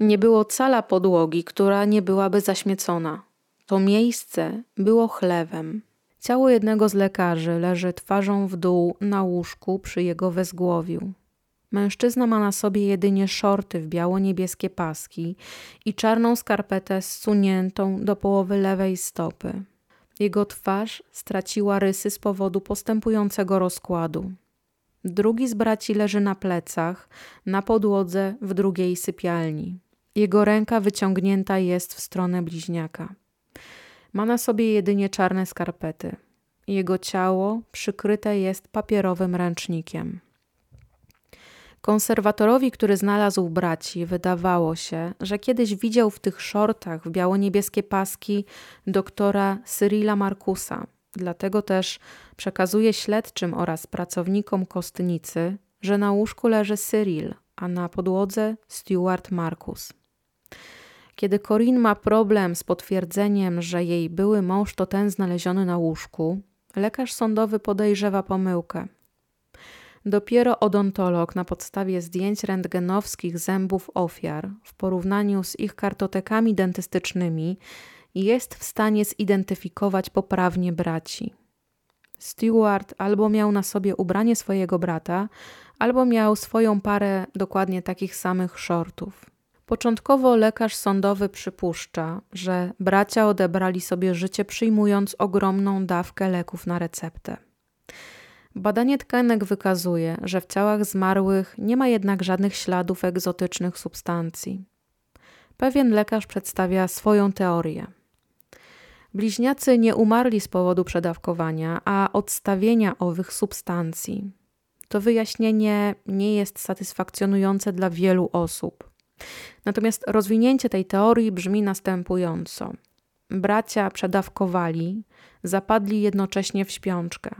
Nie było cala podłogi, która nie byłaby zaśmiecona. To miejsce było chlewem. Ciało jednego z lekarzy leży twarzą w dół na łóżku przy jego wezgłowiu. Mężczyzna ma na sobie jedynie szorty w biało-niebieskie paski i czarną skarpetę zsuniętą do połowy lewej stopy. Jego twarz straciła rysy z powodu postępującego rozkładu. Drugi z braci leży na plecach, na podłodze w drugiej sypialni. Jego ręka wyciągnięta jest w stronę bliźniaka. Ma na sobie jedynie czarne skarpety. Jego ciało przykryte jest papierowym ręcznikiem. Konserwatorowi, który znalazł braci, wydawało się, że kiedyś widział w tych szortach w biało-niebieskie paski doktora Cyrila Markusa. Dlatego też przekazuje śledczym oraz pracownikom kostnicy, że na łóżku leży Cyril, a na podłodze Stuart Markus. Kiedy Corinne ma problem z potwierdzeniem, że jej były mąż to ten znaleziony na łóżku, lekarz sądowy podejrzewa pomyłkę. Dopiero odontolog na podstawie zdjęć rentgenowskich zębów ofiar w porównaniu z ich kartotekami dentystycznymi jest w stanie zidentyfikować poprawnie braci. Stewart albo miał na sobie ubranie swojego brata, albo miał swoją parę dokładnie takich samych shortów. Początkowo lekarz sądowy przypuszcza, że bracia odebrali sobie życie przyjmując ogromną dawkę leków na receptę. Badanie tkanek wykazuje, że w ciałach zmarłych nie ma jednak żadnych śladów egzotycznych substancji. Pewien lekarz przedstawia swoją teorię. Bliźniacy nie umarli z powodu przedawkowania, a odstawienia owych substancji. To wyjaśnienie nie jest satysfakcjonujące dla wielu osób. Natomiast rozwinięcie tej teorii brzmi następująco. Bracia przedawkowali, zapadli jednocześnie w śpiączkę.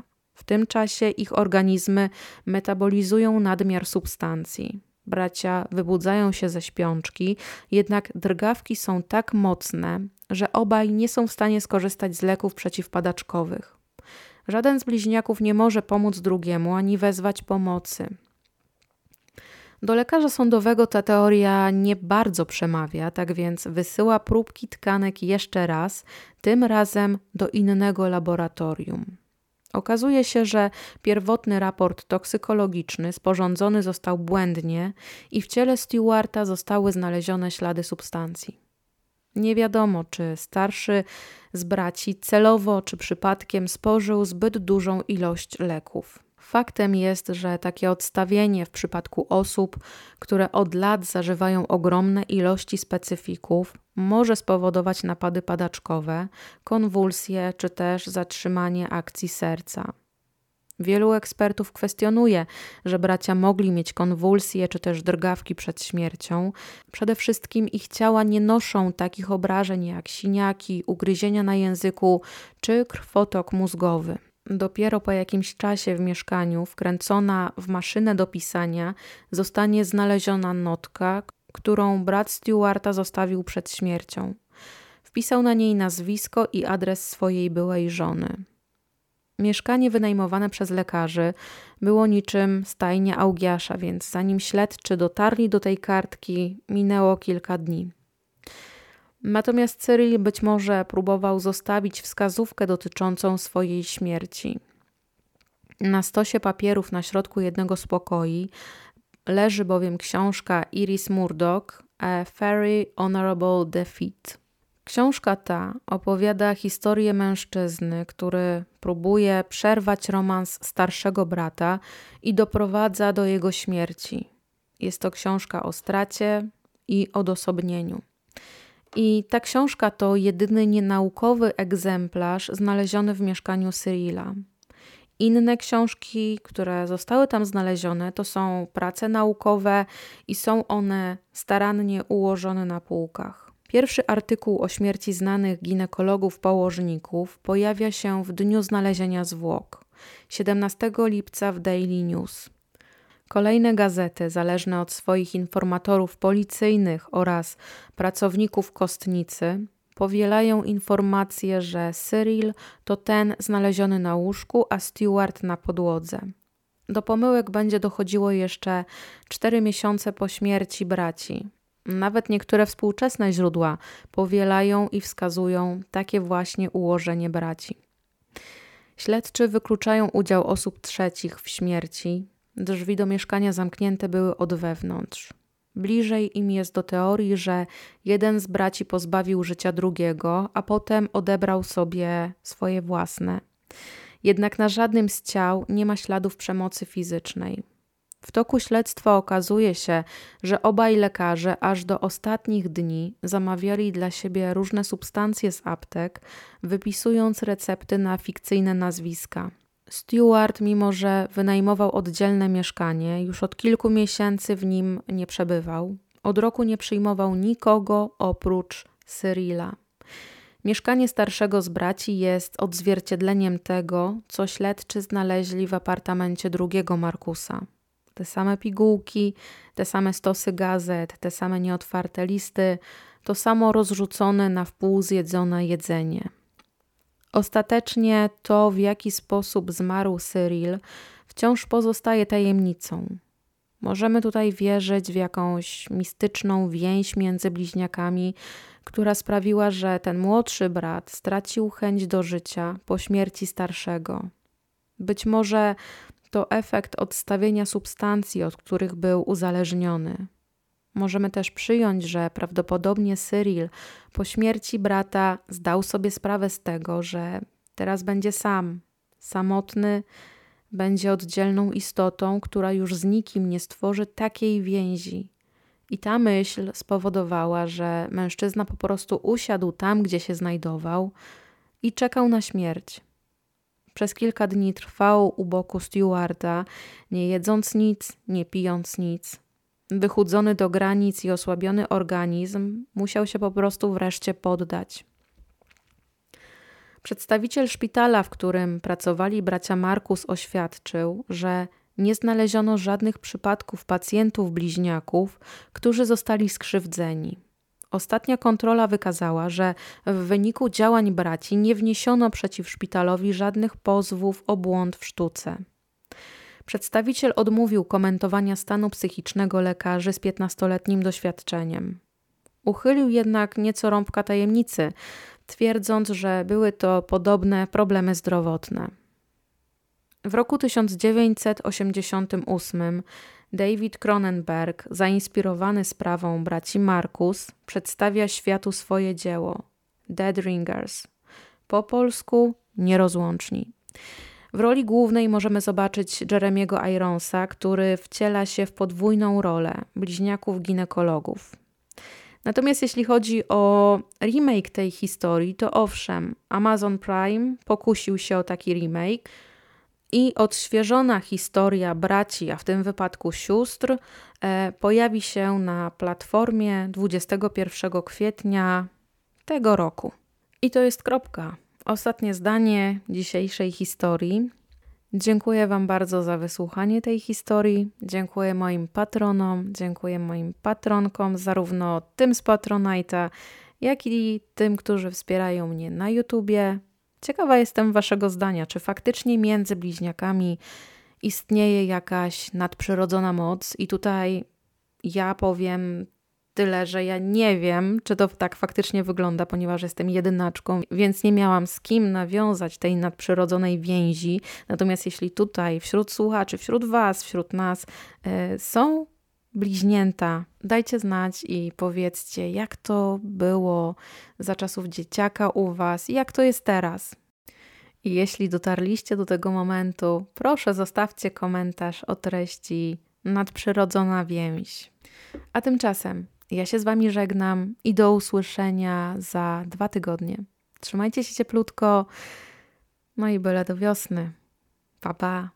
W tym czasie ich organizmy metabolizują nadmiar substancji. Bracia wybudzają się ze śpiączki, jednak drgawki są tak mocne, że obaj nie są w stanie skorzystać z leków przeciwpadaczkowych. Żaden z bliźniaków nie może pomóc drugiemu ani wezwać pomocy. Do lekarza sądowego ta teoria nie bardzo przemawia, tak więc wysyła próbki tkanek jeszcze raz, tym razem do innego laboratorium. Okazuje się, że pierwotny raport toksykologiczny sporządzony został błędnie i w ciele Stewarta zostały znalezione ślady substancji. Nie wiadomo, czy starszy z braci celowo czy przypadkiem spożył zbyt dużą ilość leków. Faktem jest, że takie odstawienie w przypadku osób, które od lat zażywają ogromne ilości specyfików, może spowodować napady padaczkowe, konwulsje czy też zatrzymanie akcji serca. Wielu ekspertów kwestionuje, że bracia mogli mieć konwulsje czy też drgawki przed śmiercią. Przede wszystkim ich ciała nie noszą takich obrażeń jak siniaki, ugryzienia na języku czy krwotok mózgowy. Dopiero po jakimś czasie w mieszkaniu, wkręcona w maszynę do pisania, zostanie znaleziona notka, którą brat Stewarta zostawił przed śmiercią. Wpisał na niej nazwisko i adres swojej byłej żony. Mieszkanie wynajmowane przez lekarzy było niczym stajnia Augiasza, więc zanim śledczy dotarli do tej kartki, minęło kilka dni. Natomiast Cyril być może próbował zostawić wskazówkę dotyczącą swojej śmierci. Na stosie papierów na środku jednego z pokoi leży bowiem książka Iris Murdoch A Very Honorable Defeat. Książka ta opowiada historię mężczyzny, który próbuje przerwać romans starszego brata i doprowadza do jego śmierci. Jest to książka o stracie i odosobnieniu. I ta książka to jedyny nienaukowy egzemplarz znaleziony w mieszkaniu Cyrila. Inne książki, które zostały tam znalezione, to są prace naukowe i są one starannie ułożone na półkach. Pierwszy artykuł o śmierci znanych ginekologów położników pojawia się w dniu znalezienia zwłok 17 lipca w Daily News. Kolejne gazety, zależne od swoich informatorów policyjnych oraz pracowników kostnicy, powielają informację, że Cyril to ten znaleziony na łóżku, a Stewart na podłodze. Do pomyłek będzie dochodziło jeszcze cztery miesiące po śmierci braci. Nawet niektóre współczesne źródła powielają i wskazują takie właśnie ułożenie braci. Śledczy wykluczają udział osób trzecich w śmierci. Drzwi do mieszkania zamknięte były od wewnątrz. Bliżej im jest do teorii, że jeden z braci pozbawił życia drugiego, a potem odebrał sobie swoje własne. Jednak na żadnym z ciał nie ma śladów przemocy fizycznej. W toku śledztwa okazuje się, że obaj lekarze aż do ostatnich dni zamawiali dla siebie różne substancje z aptek, wypisując recepty na fikcyjne nazwiska. Stewart, mimo że wynajmował oddzielne mieszkanie, już od kilku miesięcy w nim nie przebywał. Od roku nie przyjmował nikogo oprócz Cyrila. Mieszkanie starszego z braci jest odzwierciedleniem tego, co śledczy znaleźli w apartamencie drugiego Markusa. Te same pigułki, te same stosy gazet, te same nieotwarte listy, to samo rozrzucone na wpół zjedzone jedzenie. Ostatecznie to, w jaki sposób zmarł Cyril, wciąż pozostaje tajemnicą. Możemy tutaj wierzyć w jakąś mistyczną więź między bliźniakami, która sprawiła, że ten młodszy brat stracił chęć do życia po śmierci starszego. Być może to efekt odstawienia substancji, od których był uzależniony. Możemy też przyjąć, że prawdopodobnie Cyril po śmierci brata zdał sobie sprawę z tego, że teraz będzie sam, samotny, będzie oddzielną istotą, która już z nikim nie stworzy takiej więzi. I ta myśl spowodowała, że mężczyzna po prostu usiadł tam, gdzie się znajdował i czekał na śmierć. Przez kilka dni trwał u boku Stewarda, nie jedząc nic, nie pijąc nic. Wychudzony do granic i osłabiony organizm musiał się po prostu wreszcie poddać. Przedstawiciel szpitala, w którym pracowali bracia Markus, oświadczył, że nie znaleziono żadnych przypadków pacjentów bliźniaków, którzy zostali skrzywdzeni. Ostatnia kontrola wykazała, że w wyniku działań braci nie wniesiono przeciw szpitalowi żadnych pozwów o błąd w sztuce. Przedstawiciel odmówił komentowania stanu psychicznego lekarzy z 15-letnim doświadczeniem. Uchylił jednak nieco rąbka tajemnicy, twierdząc, że były to podobne problemy zdrowotne. W roku 1988 David Cronenberg, zainspirowany sprawą braci Markus, przedstawia światu swoje dzieło Dead Ringers, po polsku Nierozłączni. W roli głównej możemy zobaczyć Jeremiego Ironsa, który wciela się w podwójną rolę bliźniaków ginekologów. Natomiast jeśli chodzi o remake tej historii, to owszem, Amazon Prime pokusił się o taki remake i odświeżona historia braci, a w tym wypadku sióstr, e, pojawi się na platformie 21 kwietnia tego roku. I to jest kropka. Ostatnie zdanie dzisiejszej historii. Dziękuję Wam bardzo za wysłuchanie tej historii. Dziękuję moim patronom, dziękuję moim patronkom, zarówno tym z Patronite'a, jak i tym, którzy wspierają mnie na YouTubie. Ciekawa jestem Waszego zdania, czy faktycznie między bliźniakami istnieje jakaś nadprzyrodzona moc, i tutaj ja powiem Tyle, że ja nie wiem, czy to tak faktycznie wygląda, ponieważ jestem jedynaczką, więc nie miałam z kim nawiązać tej nadprzyrodzonej więzi. Natomiast jeśli tutaj wśród słuchaczy, wśród Was, wśród nas yy, są bliźnięta, dajcie znać i powiedzcie, jak to było za czasów dzieciaka u Was i jak to jest teraz. I jeśli dotarliście do tego momentu, proszę zostawcie komentarz o treści nadprzyrodzona więź. A tymczasem ja się z Wami żegnam i do usłyszenia za dwa tygodnie. Trzymajcie się cieplutko, no i byle do wiosny. Pa, pa.